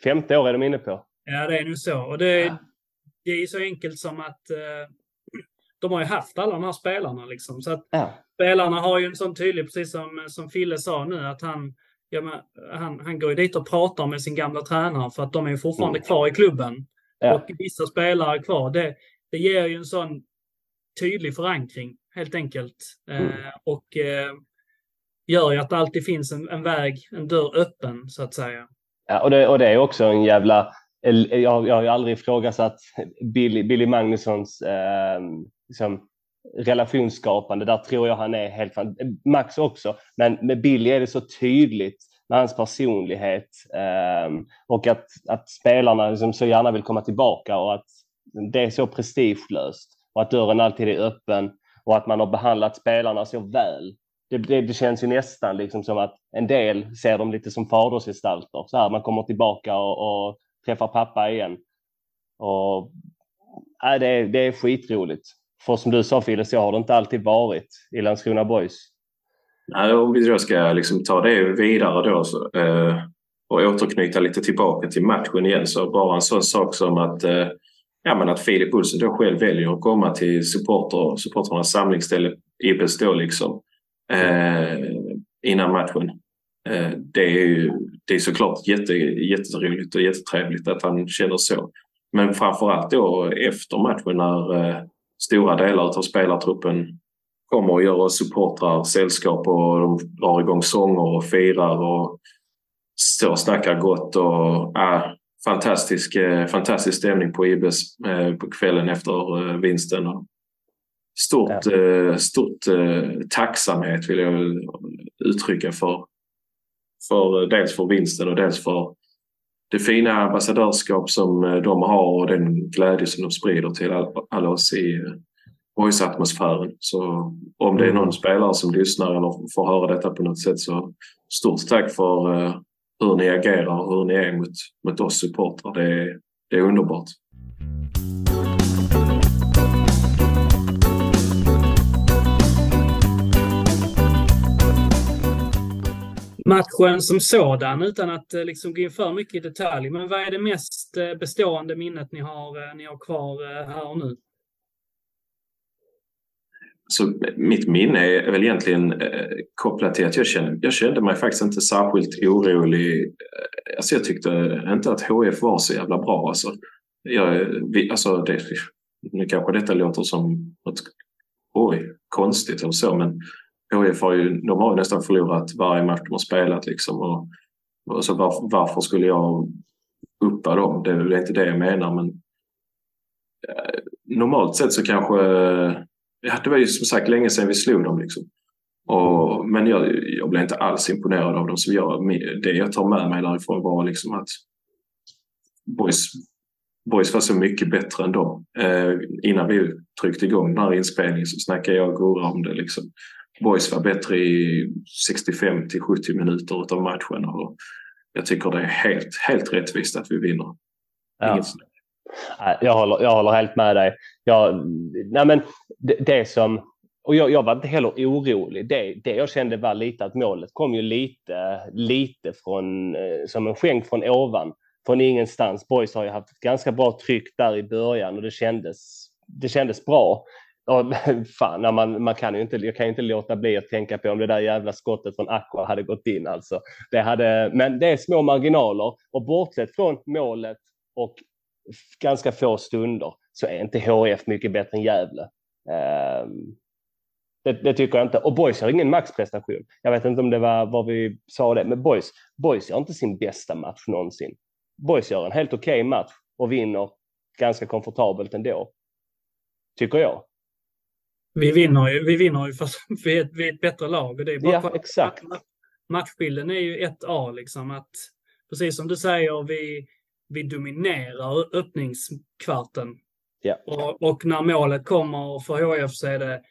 Femte år är de inne på. Ja, det är nu så. Och det, ja. det är så enkelt som att uh, de har ju haft alla de här spelarna. Liksom. Så att ja. Spelarna har ju en sån tydlig, precis som, som Fille sa nu, att han, ja, men, han, han går ju dit och pratar med sin gamla tränare för att de är fortfarande mm. kvar i klubben ja. och vissa spelare kvar. Det, det ger ju en sån tydlig förankring helt enkelt. Eh, mm. Eh, och eh, gör ju att det alltid finns en, en, väg, en dörr öppen så att säga. Ja, och det, och det är också en jävla... Jag, jag har ju aldrig ifrågasatt Billy, Billy Magnussons eh, liksom, relationsskapande. Där tror jag han är helt fan. Max också, men med Billy är det så tydligt med hans personlighet eh, och att, att spelarna liksom så gärna vill komma tillbaka och att det är så prestigelöst och att dörren alltid är öppen och att man har behandlat spelarna så väl. Det, det, det känns ju nästan liksom som att en del ser dem lite som fadersgestalter. Så här, man kommer tillbaka och, och träffar pappa igen. Och, äh, det, det är skitroligt. För som du sa Fille, så har det inte alltid varit i Landskrona Boys. Nej, om vi då ska liksom ta det vidare då så, eh, och återknyta lite tillbaka till matchen igen så bara en sån sak som att, eh, ja, men att Filip Olsson då själv väljer att komma till supporter, supporternas samlingsställe Ibis då liksom eh, innan matchen. Eh, det är ju det är såklart jätte, jätteroligt och jättetrevligt att han känner så. Men framförallt då efter matchen när eh, stora delar av spelartruppen kommer och gör oss supportrar sällskap och de drar igång sånger och firar och står och snackar gott. Och, äh, fantastisk, eh, fantastisk stämning på Ibes eh, på kvällen efter eh, vinsten. Och stort ja. stort tacksamhet vill jag uttrycka för, för dels för vinsten och dels för det fina ambassadörskap som de har och den glädje som de sprider till alla oss i voice-atmosfären. Så om det är någon spelare som lyssnar eller får höra detta på något sätt så stort tack för uh, hur ni agerar och hur ni är mot, mot oss supportrar. Det det är underbart. Matchen som sådan utan att eh, liksom gå in för mycket i detalj. Men vad är det mest eh, bestående minnet ni har, eh, ni har kvar här och nu? så mitt minne är väl egentligen kopplat till att jag kände, jag kände mig faktiskt inte särskilt orolig. Alltså jag tyckte inte att HF var så jävla bra. Alltså. Jag, vi, alltså det, nu kanske detta låter som något oj, konstigt eller så, men HF har ju, de har ju nästan förlorat varje match de har spelat. Liksom, och, och så var, varför skulle jag uppa dem? Det är väl inte det jag menar, men eh, normalt sett så kanske ja, det var ju som sagt länge sedan vi slog dem. Liksom. Och, men jag, jag blev inte alls imponerad av dem. Så jag, det jag tar med mig därifrån var liksom att boys, boys var så mycket bättre än dem. Eh, innan vi tryckte igång den här inspelningen så snackade jag och Gurra om det. Liksom. Boys var bättre i 65 till 70 minuter av matchen. Och jag tycker det är helt, helt rättvist att vi vinner. Ja. Jag håller, jag håller helt med dig. Jag, nej men det, det som, och jag, jag, var inte heller orolig. Det, det jag kände var lite att målet kom ju lite, lite från, eh, som en skänk från ovan. Från ingenstans. Boys har ju haft ett ganska bra tryck där i början och det kändes, det kändes bra. Och, fan, man, man kan ju inte, jag kan ju inte låta bli att tänka på om det där jävla skottet från Aqua hade gått in. Alltså. Det hade, men det är små marginaler och bortsett från målet och ganska få stunder så är inte HF mycket bättre än Gävle. Um, det, det, tycker jag inte. Och Boys har ingen maxprestation. Jag vet inte om det var vad vi sa det, men Boys, Boys gör inte sin bästa match någonsin. Boys gör en helt okej okay match och vinner ganska komfortabelt ändå. Tycker jag. Vi vinner ju, vi vinner ju för att vi är, ett, vi är ett bättre lag. Och det är bara ja, exakt. Matchbilden är ju ett A liksom. Att, precis som du säger, vi, vi dominerar öppningskvarten. Ja. Och, och, när målet kommer för HF så är det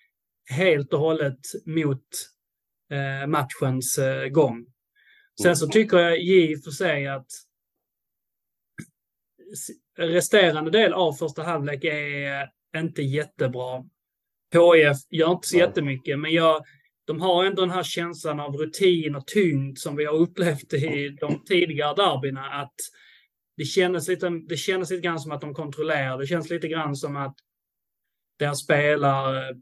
helt och hållet mot eh, matchens eh, gång. Sen så tycker jag i och för sig att resterande del av första halvlek är inte jättebra. HF gör inte så ja. jättemycket, men jag, de har ändå den här känslan av rutin och tyngd som vi har upplevt i de tidigare derbyna. Att det kändes lite, det kändes lite grann som att de kontrollerar. Det känns lite grann som att deras spelare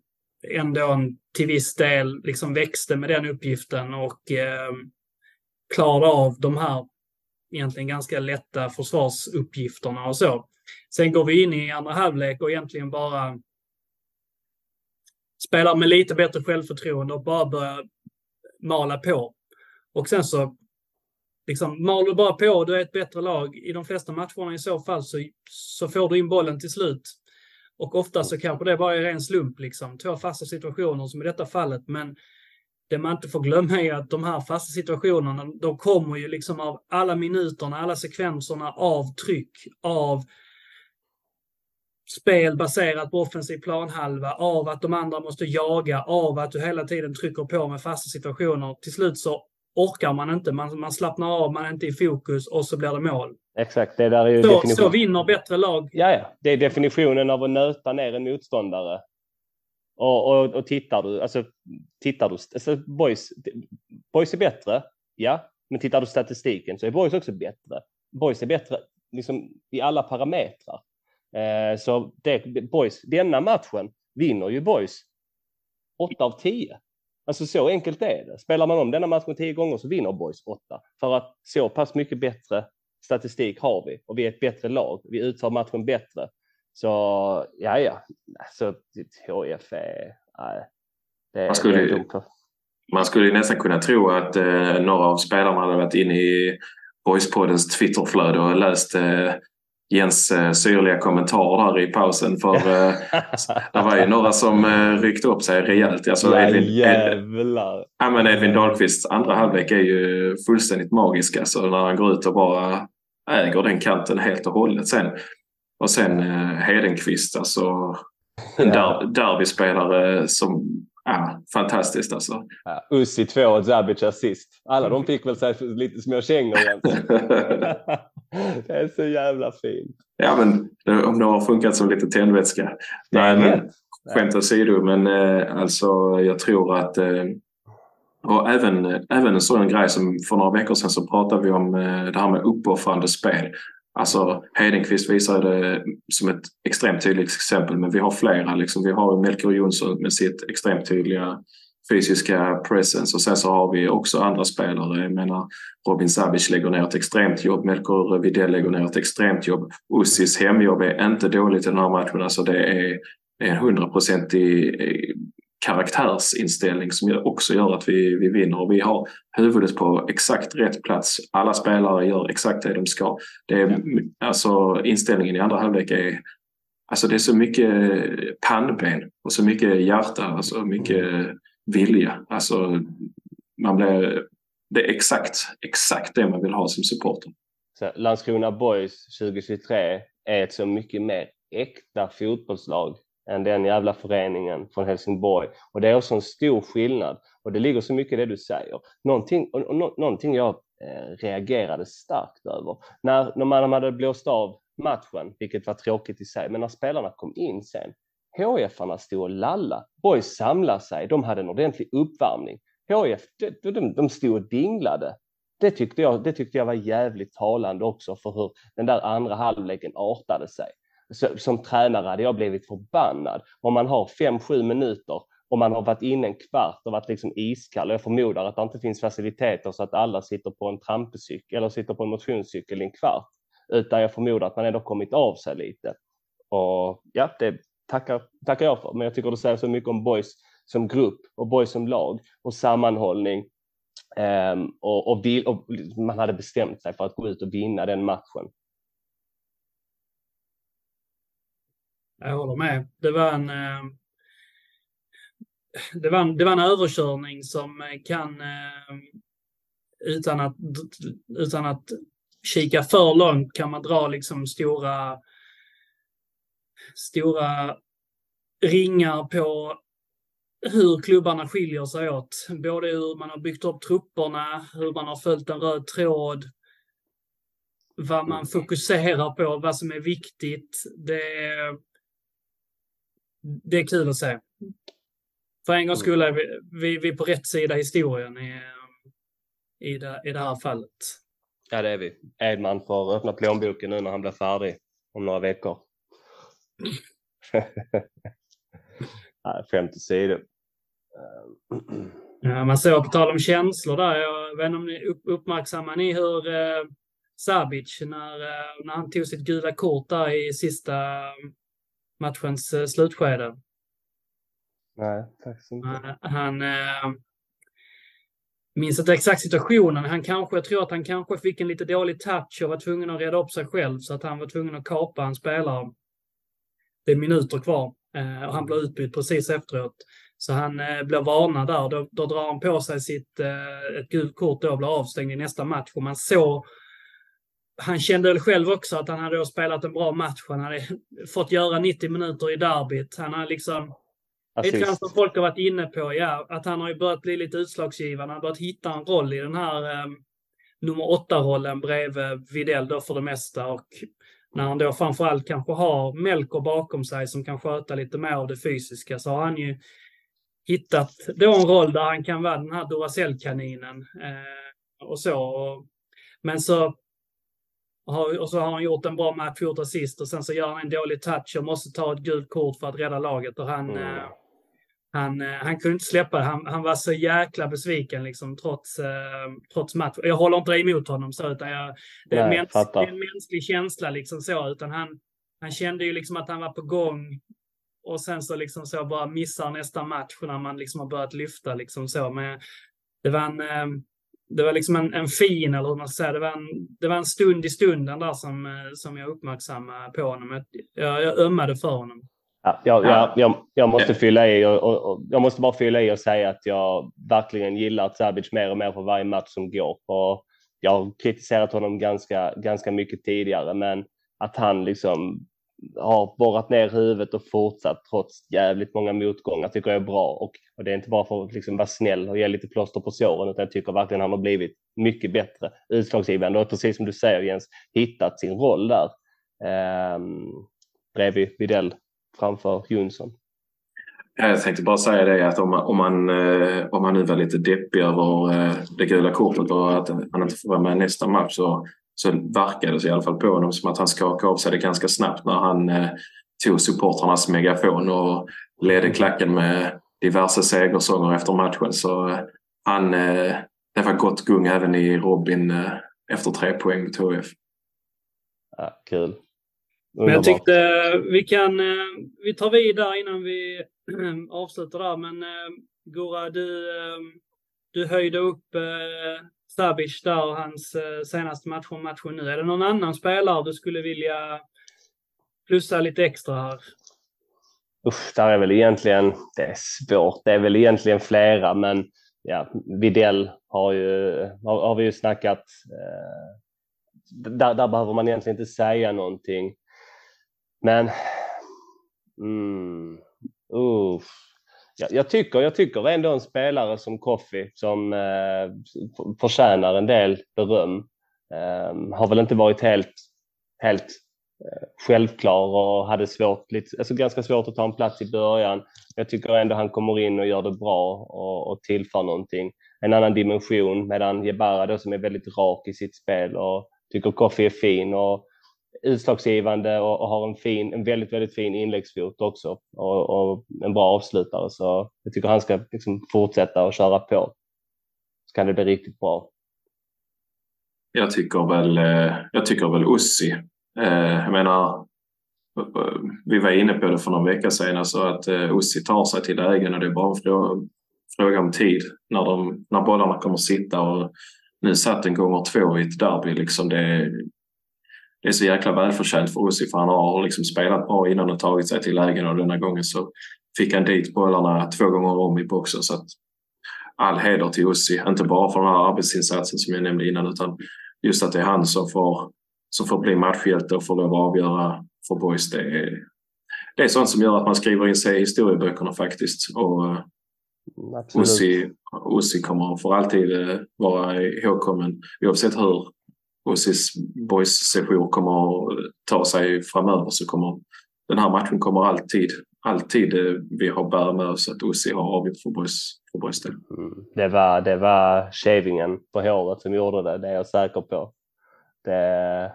ändå till viss del liksom växte med den uppgiften och eh, klarade av de här egentligen ganska lätta försvarsuppgifterna och så. Sen går vi in i andra halvlek och egentligen bara spelar med lite bättre självförtroende och bara börjar mala på. Och sen så liksom, mal du bara på och du är ett bättre lag i de flesta matcherna i så fall så, så får du in bollen till slut. Och ofta så kanske det bara är ren slump, liksom. två fasta situationer som i detta fallet. Men det man inte får glömma är att de här fasta situationerna, de kommer ju liksom av alla minuterna, alla sekvenserna av tryck, av spel baserat på offensiv planhalva, av att de andra måste jaga, av att du hela tiden trycker på med fasta situationer. Till slut så orkar man inte, man, man slappnar av, man är inte i fokus och så blir det mål. Exakt, det där är ju så, definition... så vinner bättre lag. Ja, ja, det är definitionen av att nöta ner en motståndare. Och, och, och tittar du, alltså tittar du, alltså boys, boys är bättre, ja, men tittar du statistiken så är boys också bättre. Boys är bättre liksom i alla parametrar. Eh, så det, boys, denna matchen vinner ju boys 8 av 10. Alltså så enkelt är det. Spelar man om denna matchen tio gånger så vinner Boys åtta. För att så pass mycket bättre statistik har vi och vi är ett bättre lag. Vi utför matchen bättre. Så ja, ja, alltså HIF är... Nej, det är man, skulle, man skulle nästan kunna tro att eh, några av spelarna hade varit inne i Boyspoddens Twitterflöde och läst eh, Jens eh, syrliga kommentarer där i pausen. För eh, det var ju några som eh, ryckte upp sig rejält. Alltså, ja, Edvin, jävlar. ja, men Edvin Dahlqvists andra halvlek är ju fullständigt magisk. Alltså, när han går ut och bara äger den kanten helt och hållet sen. Och sen eh, Hedenqvist, alltså en ja. der derbyspelare som Ja, fantastiskt alltså. Ja, Ussi 2 och Zabic assist. Alla de fick väl sig lite små kängor Det är så jävla fint. Ja, men om det har funkat som lite tändvätska. Nej, men skämt åsido, men eh, alltså jag tror att eh, och även, även en sån grej som för några veckor sedan så pratade vi om eh, det här med uppoffrande spel. Alltså Hedenqvist visar det som ett extremt tydligt exempel, men vi har flera. Liksom. Vi har Melker Jonsson med sitt extremt tydliga fysiska presence och sen så har vi också andra spelare. Jag menar Robin Savic lägger ner ett extremt jobb, Melker Widell lägger ner ett extremt jobb. Ussis hemjobb är inte dåligt i den här matchen. Alltså det är en hundraprocentig karaktärsinställning som också gör att vi, vi vinner. Och vi har huvudet på exakt rätt plats. Alla spelare gör exakt det de ska. Det är, alltså, inställningen i andra halvlek är Alltså det är så mycket pannben och så mycket hjärta, alltså mycket vilja. Alltså man blir, det är exakt, exakt det man vill ha som supporter. Så Landskrona Boys 2023 är ett så mycket mer äkta fotbollslag än den jävla föreningen från Helsingborg. Och det är också en stor skillnad. Och det ligger så mycket i det du säger. Någonting, och, och, någonting jag eh, reagerade starkt över. När, när man hade blåst av matchen, vilket var tråkigt i sig, men när spelarna kom in sen. HF-arna stod och lalla. Boys samlade sig. De hade en ordentlig uppvärmning. HF, de, de, de stod och dinglade. Det tyckte, jag, det tyckte jag var jävligt talande också för hur den där andra halvleken artade sig som tränare hade jag blivit förbannad. Om man har fem sju minuter och man har varit inne en kvart och varit liksom iskall. Jag förmodar att det inte finns faciliteter så att alla sitter på en trampecykel eller sitter på en motionscykel i en kvart. Utan jag förmodar att man ändå kommit av sig lite. Och ja, det tackar, tackar jag för. Men jag tycker det säger så mycket om boys som grupp och boys som lag och sammanhållning. Um, och, och, och, man hade bestämt sig för att gå ut och vinna den matchen. Jag håller med. Det var en, ehm, det var en, det var en överkörning som kan, ehm, utan att, utan att kika för långt, kan man dra liksom stora, stora ringar på hur klubbarna skiljer sig åt. Både hur man har byggt upp trupperna, hur man har följt en röd tråd, vad man fokuserar på, vad som är viktigt. Det, det är kul att se. För en gångs skull är vi, vi, vi är på rätt sida historien i, i, det, i det här fallet. Ja, det är vi. Edman får öppna plånboken nu när han blir färdig om några veckor. 50 sidor. Ja, man såg på tal om känslor där, jag vet inte om ni uppmärksammar ni hur eh, Sabic, när, eh, när han tog sitt gula kort där i sista matchens eh, slutskede. Nej, faktiskt inte. Han eh, minns inte exakt situationen. Han kanske, jag tror att han kanske fick en lite dålig touch och var tvungen att reda upp sig själv så att han var tvungen att kapa en spelare. Det är minuter kvar eh, och han blir utbytt precis efteråt. Så han eh, blir varnad där. Då, då drar han på sig sitt, eh, ett gult kort och blir avstängd i nästa match. Och man såg han kände väl själv också att han hade spelat en bra match. Han hade fått göra 90 minuter i derbyt. Han har liksom... Lite grann som folk har varit inne på, ja, att han har ju börjat bli lite utslagsgivande. Han har börjat hitta en roll i den här eh, nummer åtta-rollen bredvid Videll då för det mesta. Och när han då framförallt kanske har Melker bakom sig som kan sköta lite mer av det fysiska så har han ju hittat då en roll där han kan vara den här Duracell-kaninen. Eh, och så. Men så och så har han gjort en bra match, gjort assist och sen så gör han en dålig touch och måste ta ett gult kort för att rädda laget. Och han, mm. eh, han, eh, han kunde inte släppa det. Han, han var så jäkla besviken liksom, trots, eh, trots match. Jag håller inte emot honom så, utan jag, det, är Nej, mäns, det är en mänsklig känsla liksom så, utan han, han kände ju liksom att han var på gång och sen så liksom så bara missar nästa match när man liksom har börjat lyfta liksom så. Men det var en, eh, det var liksom en, en fin, eller hur man ska säga, det var en, det var en stund i stunden där som, eh, som jag uppmärksammade på honom. Jag, jag ömmade för honom. Ja, jag, jag, jag, jag måste fylla i och, och, och, jag måste bara fylla i och säga att jag verkligen gillar Sabic mer och mer för varje match som går. Och jag har kritiserat honom ganska, ganska mycket tidigare, men att han liksom har borrat ner huvudet och fortsatt trots jävligt många motgångar tycker jag är bra. Och, och det är inte bara för att liksom vara snäll och ge lite plåster på såren utan jag tycker verkligen han har blivit mycket bättre utslagsgivande och precis som du säger Jens, hittat sin roll där. Eh, bredvid Videll framför Jonsson. Jag tänkte bara säga det att om man, om man, eh, om man nu var lite deppig över eh, det gula kortet och att han inte får vara med nästa match så så verkade det i alla fall på honom som att han skakade av sig det ganska snabbt när han eh, tog supportrarnas megafon och ledde klacken med diverse segersånger efter matchen. Så han, det var gott gung även i Robin efter tre poäng mot HF. Ja, kul. Men jag tyckte vi kan, eh, vi tar vidare innan vi avslutar där. Men eh, Gora, du, eh, du höjde upp eh, Sabic där och hans eh, senaste match från matchen nu. Är det någon annan spelare du skulle vilja plussa lite extra här? Usch, där är väl egentligen, det är svårt, det är väl egentligen flera, men ja, Videll har, ju, har, har vi ju snackat. Eh, där, där behöver man egentligen inte säga någonting. Men, mm, uff. Jag, jag, tycker, jag tycker ändå en spelare som Koffi som eh, förtjänar en del beröm. Eh, har väl inte varit helt, helt eh, självklar och hade svårt, lite, alltså ganska svårt att ta en plats i början. Jag tycker ändå han kommer in och gör det bra och, och tillför någonting. En annan dimension medan Jebara då som är väldigt rak i sitt spel och tycker Koffi är fin och utslagsgivande och, och, har en, fin, en väldigt, väldigt fin inläggsfot också och, och, en bra avslutare. Så jag tycker han ska liksom fortsätta och köra på. Så kan det bli riktigt bra. Jag tycker väl, eh, jag tycker väl Ussi. Eh, jag menar, vi var inne på det för någon vecka sedan, alltså att eh, Ussi tar sig till lägen och det är bara en fråga om tid när, de, när bollarna kommer sitta. Och nu satt en gånger två i ett derby. Liksom det, det är så jäkla välförtjänt för Ossi för han har liksom spelat bra innan och tagit sig till lägen och denna gången så fick han dit bollarna två gånger om i boxen. Så att all heder till Ossi, inte bara för den här arbetsinsatsen som jag nämnde innan utan just att det är han som får, som får bli matchhjälte och får lov att avgöra för boys. Det är, det är sånt som gör att man skriver in sig i historieböckerna faktiskt. Och Ossi, Ossi kommer för alltid eh, vara ihågkommen oavsett hur Ossis boys session kommer att ta sig framöver så kommer den här matchen kommer alltid, alltid eh, vi har bär med oss att Ossi har avgjort för boys, för boys del. Mm. Det var, det var shavingen på håret som gjorde det, det är jag säker på. Det,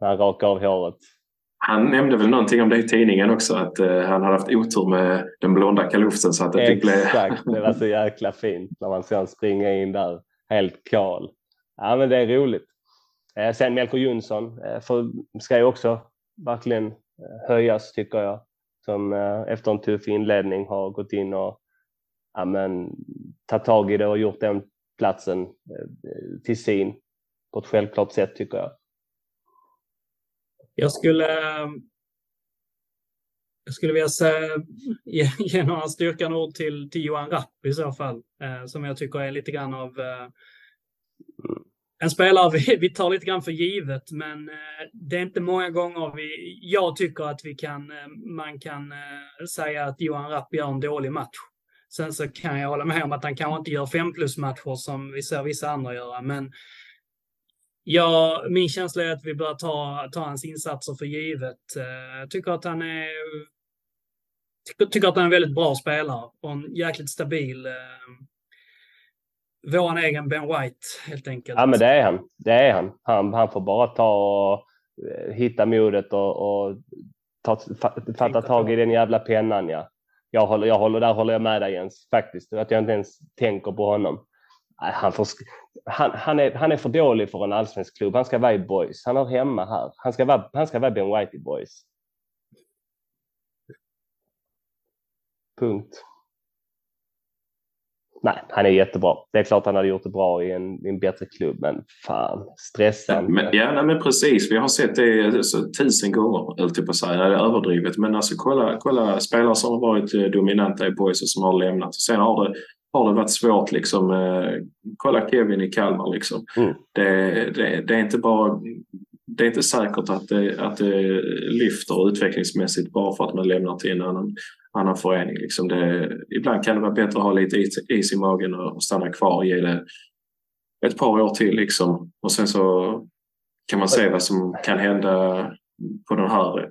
han rakade av håret. Han nämnde väl någonting om det i tidningen också, att uh, han hade haft otur med den blonda kalufsen så att det. Exakt, det var så jäkla fint när man ser springa in där helt kal. Ja men det är roligt. Eh, sen Melker Jonsson eh, för, ska ju också verkligen eh, höjas tycker jag. Som efter en tuff inledning har gått in och ja, men, tagit tag i det och gjort den platsen till sin på ett självklart sätt tycker jag. Jag skulle jag skulle vilja säga, ge, ge några styrkan ord till, till Johan Rapp i så fall, eh, som jag tycker är lite grann av eh, en spelare vi, vi tar lite grann för givet, men eh, det är inte många gånger vi, jag tycker att vi kan, eh, man kan eh, säga att Johan Rapp gör en dålig match. Sen så kan jag hålla med om att han kanske inte gör fem plus matcher som vi ser vissa andra göra, men ja, min känsla är att vi bör ta, ta hans insatser för givet. Eh, jag tycker att han är tycker, tycker att han är en väldigt bra spelare och en jäkligt stabil eh, vår egen Ben White helt enkelt. Ja, men det är han. Det är han. Han, han får bara ta och eh, hitta modet och, och ta, fatta tag i den jävla pennan. Ja. Jag håller, jag håller, där håller jag med dig Jens, faktiskt. Att jag inte ens tänker på honom. Han, får, han, han, är, han är för dålig för en allsvensk klubb. Han ska vara i Boys. Han hör hemma här. Han ska vara, han ska vara Ben White i Boys. Punkt. Nej, han är jättebra. Det är klart han hade gjort det bra i en, i en bättre klubb, men fan, stressande. Men, ja, nej, men precis. Vi har sett det alltså, tusen gånger, höll på att säga. Det är överdrivet. Men alltså kolla, kolla spelare som har varit eh, dominanta i boys och som har lämnat. Sen har det, har det varit svårt liksom. Eh, kolla Kevin i Kalmar liksom. Mm. Det, det, det, är inte bara det är inte säkert att det, att det lyfter utvecklingsmässigt bara för att man lämnar till en annan annan förening. Liksom det, ibland kan det vara bättre att ha lite is, is i magen och stanna kvar och ge det ett par år till. Liksom. Och sen så kan man se vad som kan hända på den här,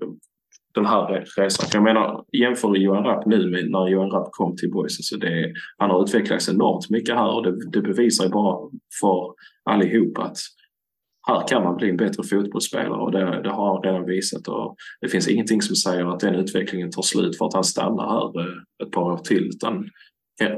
den här resan. För jag menar, jämför Johan Rapp nu med när Johan Rapp kom till Boys. Alltså det, han har utvecklats enormt mycket här och det, det bevisar ju bara för allihop att här kan man bli en bättre fotbollsspelare och det, det har han redan visat. Och det finns ingenting som säger att den utvecklingen tar slut för att han stannar här eh, ett par år till. Utan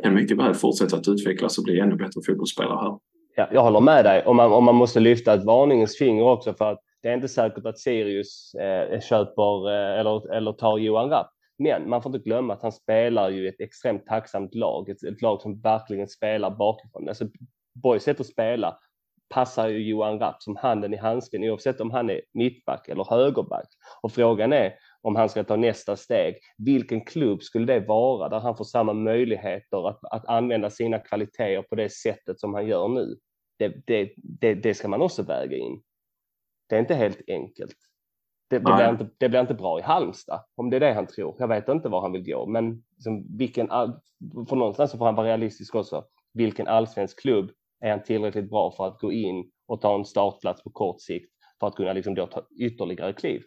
kan mycket väl fortsätta att utvecklas och bli ännu bättre fotbollsspelare här. Ja, jag håller med dig. Och man, och man måste lyfta ett varningens finger också för att det är inte säkert att Sirius eh, köper eh, eller, eller tar Johan Rapp. Men man får inte glömma att han spelar ju ett extremt tacksamt lag. Ett, ett lag som verkligen spelar bakifrån. Alltså, Boys sätt att spela passar ju Johan Rapp som handen i handsken oavsett om han är mittback eller högerback. Och frågan är om han ska ta nästa steg. Vilken klubb skulle det vara där han får samma möjligheter att, att använda sina kvaliteter på det sättet som han gör nu? Det, det, det, det ska man också väga in. Det är inte helt enkelt. Det, det, blir inte, det blir inte bra i Halmstad om det är det han tror. Jag vet inte var han vill gå, men liksom vilken, för någonstans så får han vara realistisk också. Vilken allsvensk klubb är han tillräckligt bra för att gå in och ta en startplats på kort sikt för att kunna liksom då ta ytterligare kliv?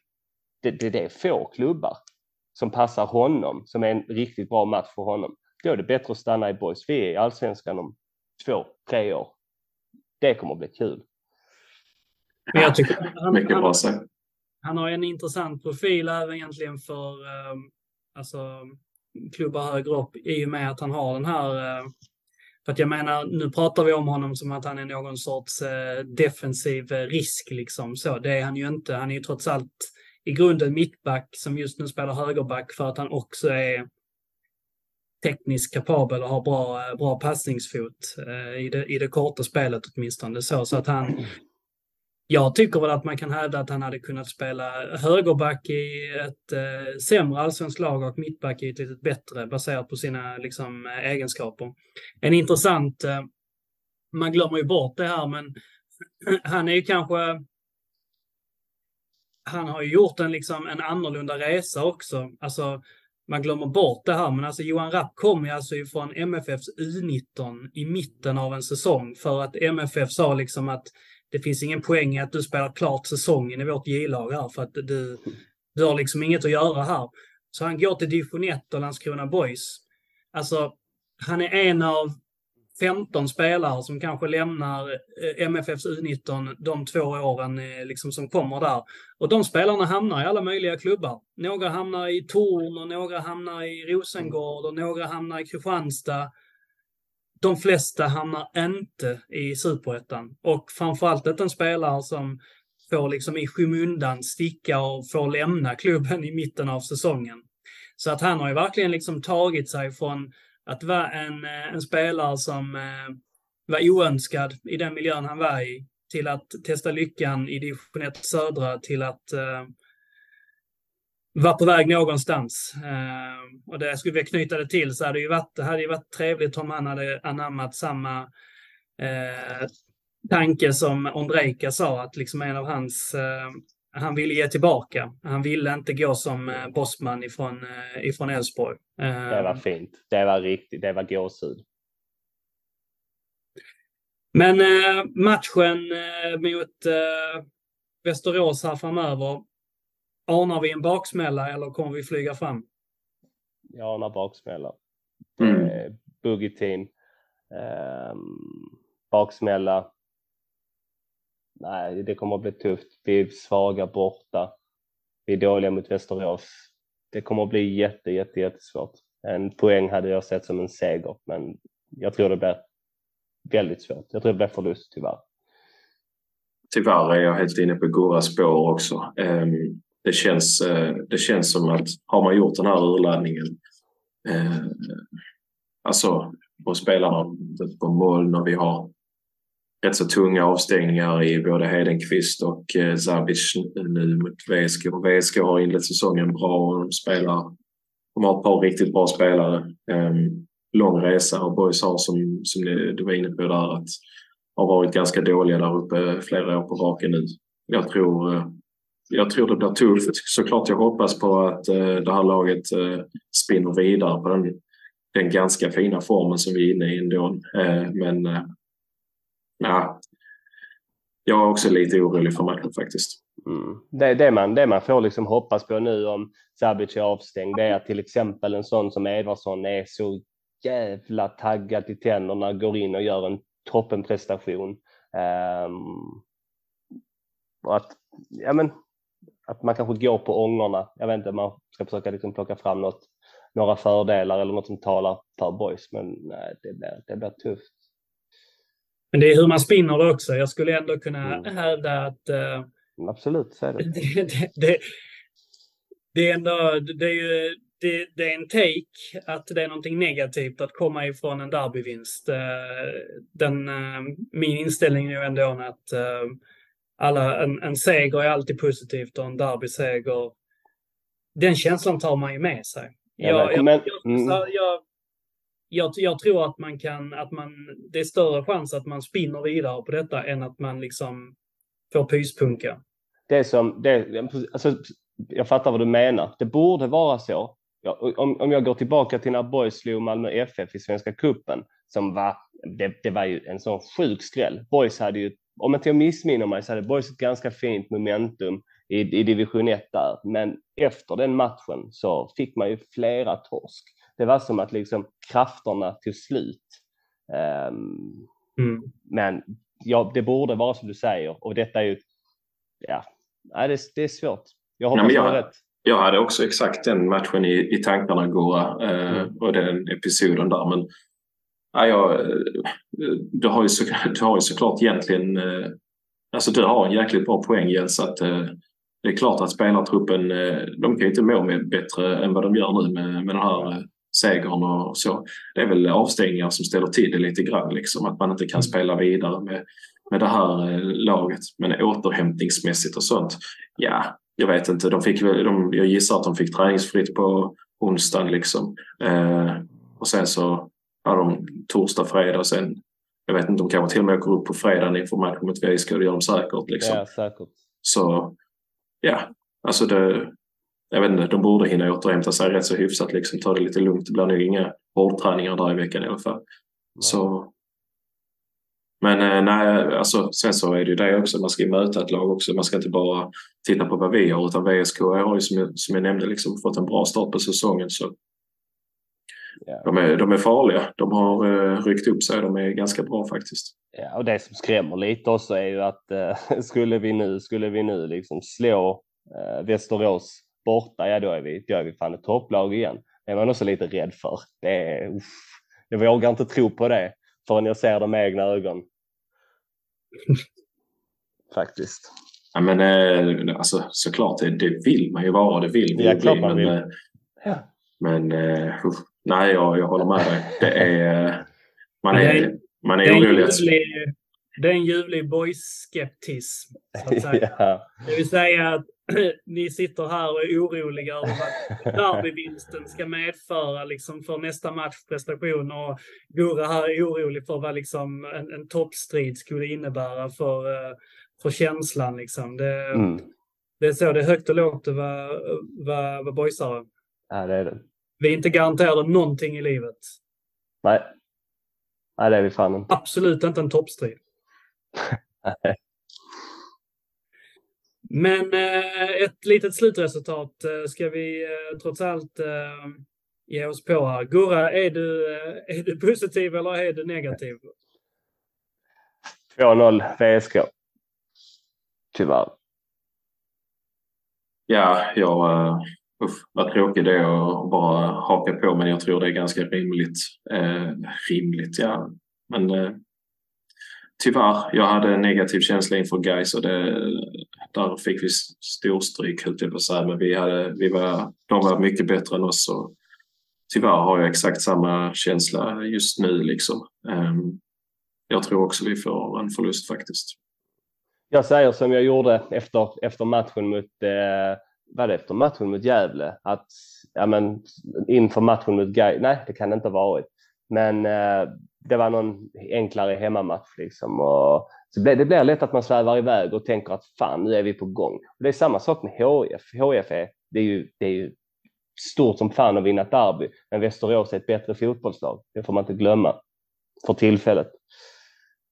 Det, det, det är få klubbar som passar honom, som är en riktigt bra match för honom. Då är det bättre att stanna i boys. Vi är i allsvenskan om två, tre år. Det kommer att bli kul. Men jag tycker han, Mycket bra sagt. han har en intressant profil även egentligen för um, alltså, klubbar högre upp i och med att han har den här uh, för att jag menar, nu pratar vi om honom som att han är någon sorts eh, defensiv eh, risk liksom så. Det är han ju inte. Han är ju trots allt i grunden mittback som just nu spelar högerback för att han också är tekniskt kapabel och har bra, eh, bra passningsfot eh, i, det, i det korta spelet åtminstone. Så, så att han, jag tycker väl att man kan hävda att han hade kunnat spela högerback i ett eh, sämre allsvenskt lag och mittback i ett lite bättre baserat på sina liksom, eh, egenskaper. En intressant, eh, man glömmer ju bort det här, men han är ju kanske han har ju gjort en, liksom, en annorlunda resa också. Alltså, man glömmer bort det här, men alltså Johan Rapp kom ju alltså ifrån MFFs U19 i mitten av en säsong för att MFF sa liksom att det finns ingen poäng i att du spelar klart säsongen i vårt J-lag här för att du, du har liksom inget att göra här. Så han går till division 1 och Landskrona Boys. Alltså, han är en av 15 spelare som kanske lämnar eh, MFFs U19 de två åren eh, liksom som kommer där. Och de spelarna hamnar i alla möjliga klubbar. Några hamnar i Torn och några hamnar i Rosengård och några hamnar i Kristianstad. De flesta hamnar inte i superettan. Och framförallt inte en spelare som får liksom i skymundan sticka och får lämna klubben i mitten av säsongen. Så att han har ju verkligen liksom tagit sig från att vara en, eh, en spelare som eh, var oönskad i den miljön han var i till att testa lyckan i division 1 södra till att eh, eh, vara på väg någonstans. Eh, och det skulle vi knyta det till så hade det ju varit, det hade ju varit trevligt om han hade anammat samma eh, tanke som Ondrejka sa, att liksom en av hans eh, han ville ge tillbaka. Han ville inte gå som eh, bossman ifrån, eh, ifrån Elfsborg. Det var fint. Det var riktigt, det var gåshud. Men eh, matchen mot Västerås här framöver, anar vi en baksmälla eller kommer vi flyga fram? Jag anar baksmälla. Mm. Eh, Boogie team. Eh, baksmälla nej, det kommer att bli tufft. Vi är svaga borta. Vi är dåliga mot Västerås. Det kommer att bli jätte, jätte, jättesvårt. En poäng hade jag sett som en seger, men jag tror det blir väldigt svårt. Jag tror det blir förlust tyvärr. Tyvärr är jag helt inne på Gurras spår också. Ehm, det känns, eh, det känns som att har man gjort den här urladdningen eh, alltså på spelarna på moln och vi har rätt så tunga avstängningar i både Hedenqvist och eh, Zabic nu mot VSK. Och VSK har inlett säsongen bra och de spelar. De har ett par riktigt bra spelare. Ehm, lång resa och Boys har som, som du var inne på där att har varit ganska dåliga där uppe flera år på raken nu. Jag tror, eh, jag tror det blir tufft. Såklart jag hoppas på att eh, det här laget eh, spinner vidare på den, den ganska fina formen som vi är inne i ändå. Eh, men eh, ja, jag är också lite orolig för matchen faktiskt. Mm. Det, det, man, det man får liksom hoppas på nu om Sabic är avstängd det är att till exempel en sån som Edvardsson är så jävla taggad i tänderna, går in och gör en toppenprestation. Um, och att, ja, men, att man kanske går på ångorna. Jag vet inte, man ska försöka liksom plocka fram något, några fördelar eller något som talar för boys, men nej, det blir, det blir tufft. Men det är hur man spinner det också. Jag skulle ändå kunna mm. hävda att uh, Absolut, så är det. det, det, det, är ändå, det är ju det, det, är en take att det är någonting negativt att komma ifrån en derbyvinst. Den, min inställning är ju ändå att alla, en, en seger är alltid positivt och en derbyseger, den känslan tar man ju med sig. Jag, jag, mm. jag, jag, jag, tror att man kan, att man, det är större chans att man spinner vidare på detta än att man liksom får pyspunka. Det som, det, alltså, jag fattar vad du menar. Det borde vara så. Ja, om, om jag går tillbaka till när Boys slog Malmö FF i Svenska Kuppen som var, det, det var ju en sån sjuk skräll. Boys hade ju om inte jag missminner mig så hade Boys ett ganska fint momentum i, i division 1 där. Men efter den matchen så fick man ju flera torsk. Det var som att liksom krafterna tog slut. Um, mm. Men ja, det borde vara som du säger och detta är ju, ja, det, det är svårt. Jag hoppas ja, jag, rätt. Jag hade också exakt den matchen i, i tankarna, Gora, eh, mm. och den episoden där. Men Ja, jag, eh, du, har ju så, du har ju såklart egentligen... Eh, alltså du har en jäkligt bra poäng Jens att eh, det är klart att spelartruppen, de kan ju inte må med bättre än vad de gör nu med, med den här segern och så. Det är väl avstängningar som ställer till det lite grann, liksom, att man inte kan mm. spela vidare med, med det här laget. Men återhämtningsmässigt och sånt, ja, jag vet inte. De fick, de, jag gissar att de fick träningsfritt på onsdagen liksom. Eh, och sen så ja, de, torsdag, fredag och sen jag vet inte, de kanske till och med åker upp på fredagen inför matchen mot VSK. Det gör de säkert. Liksom. Ja, säkert. Så ja, alltså det, jag vet inte, de borde hinna återhämta sig rätt så hyfsat. Liksom, ta det lite lugnt. Det blir nog inga hårdträningar där i veckan i alla fall. Så, men eh, nej, alltså, sen så är det ju det också. Man ska möta ett lag också. Man ska inte bara titta på vad vi har utan VSK har ju som jag, som jag nämnde liksom, fått en bra start på säsongen. Så Ja. De, är, de är farliga. De har uh, ryckt upp sig. De är ganska bra faktiskt. Ja, och det som skrämmer lite också är ju att uh, skulle vi nu, skulle vi nu liksom slå uh, Västerås borta, ja då är vi, då är vi fan ett topplag igen. Det är man också lite rädd för. Det är, uff, jag vågar inte tro på det förrän jag ser det med egna ögon. Faktiskt. Ja, men eh, alltså, såklart, det, det vill man ju vara. Det vill vi ja, bli. Men, vill. ja. men uh, Nej, jag, jag håller med dig. Det är, man är, man är, orolig. Det är en ljuvlig boys-skeptism. ja. Det vill säga att ni sitter här och är oroliga över vad derbyvinsten ska medföra liksom, för nästa matchprestation och Gurra här är orolig för vad liksom, en, en toppstrid skulle innebära för, eh, för känslan. Liksom. Det, mm. det är så, det är högt och lågt att vara, vara, vara boysare. Ja, det är det. Vi är inte garanterade någonting i livet. Nej. Nej, det är vi fan inte. Absolut inte en toppstrid. Men eh, ett litet slutresultat eh, ska vi eh, trots allt eh, ge oss på här. Gurra, är du, eh, är du positiv eller är du negativ? 2-0 VSK. Tyvärr. Ja, jag eh, Uff, vad tråkigt det är att bara haka på men jag tror det är ganska rimligt. Eh, rimligt, ja. Men eh, tyvärr, jag hade en negativ känsla inför Gais och det, där fick vi storstryk höll jag på att säga. Men vi, hade, vi var, de var mycket bättre än oss. Och tyvärr har jag exakt samma känsla just nu. Liksom. Eh, jag tror också vi får en förlust faktiskt. Jag säger som jag gjorde efter, efter matchen mot eh var det efter matchen mot Gävle att ja, men, inför matchen mot Gais, nej det kan det inte ha varit, men eh, det var någon enklare hemmamatch liksom och så det, det blir lätt att man svävar iväg och tänker att fan nu är vi på gång. Och det är samma sak med HIF. HIF är, det är ju, det är ju stort som fan att vinna ett derby, men Västerås är ett bättre fotbollslag. Det får man inte glömma för tillfället.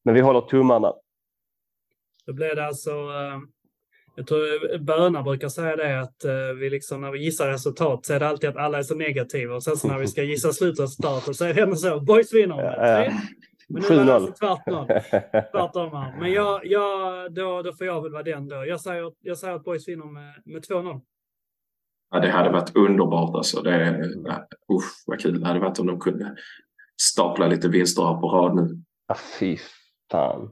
Men vi håller tummarna. Då blir det alltså eh, jag tror Böna brukar säga det att uh, vi liksom när vi gissar resultat så är det alltid att alla är så negativa och sen så när vi ska gissa slutresultatet så är det ändå så. Boys vinner. Ja, ja. Men nu var det 7-0. alltså tvärtom. tvärtom här. Men jag, jag, då, då får jag väl vara den då. Jag säger, jag säger att Boys vinner med, med 2-0. Ja, det hade varit underbart alltså. Det, ja, usch, vad kul det hade varit om de kunde stapla lite vinster här på rad nu. Ah, fy fan.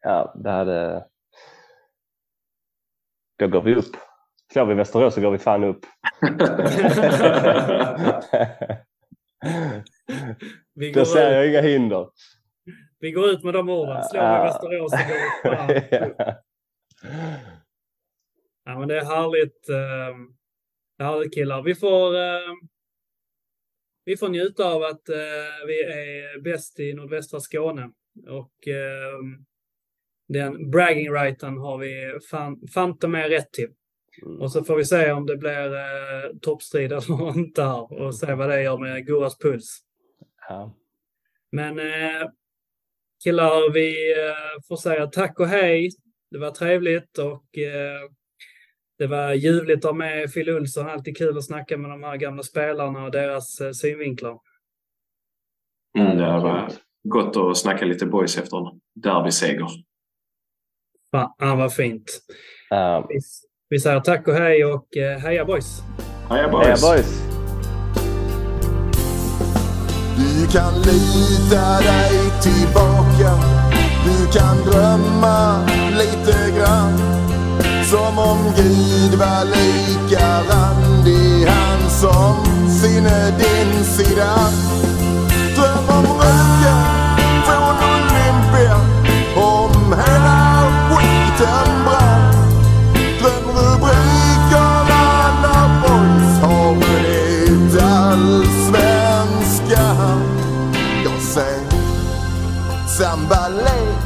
Ja, det hade... Då går vi upp. Slår vi Västerås så går vi fan upp. Vi Då går, ser ut, jag inga hinder. vi går ut med de orden. Slår vi Ja. Västerås så går vi fan upp. Ja, men det är härligt. Eh, det är härligt killar. Vi får, eh, vi får njuta av att eh, vi är bäst i nordvästra Skåne. Och eh, den bragging righten har vi fan, fanta med rätt till. Mm. Och så får vi se om det blir eh, toppstrid eller inte här och se vad det gör med Goras puls. Ja. Men eh, killar, vi eh, får säga tack och hej. Det var trevligt och eh, det var ljuvligt att ha med Phil Olsson. Alltid kul att snacka med de här gamla spelarna och deras eh, synvinklar. Mm, det var gott att snacka lite boys efter en derbyseger. Fan vad fint. Ja. Vi, vi säger tack och hej och eh, heja boys! Heja boys! Heja boys! Du kan lita dig tillbaka Du kan drömma lite grann Som om Gud var lika randig Han som sinne din sida Dröm om röken ser sambalek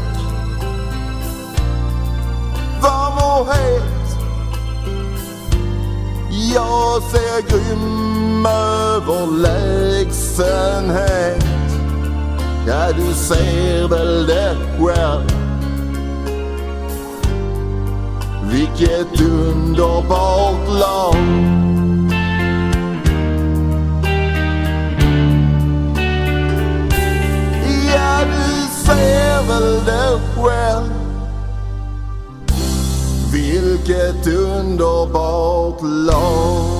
Varm och het? Jag ser grym överlägsenhet Ja, du ser väl det själv? Vilket underbart lag Ja, du ser väl det själv. Vilket underbart lag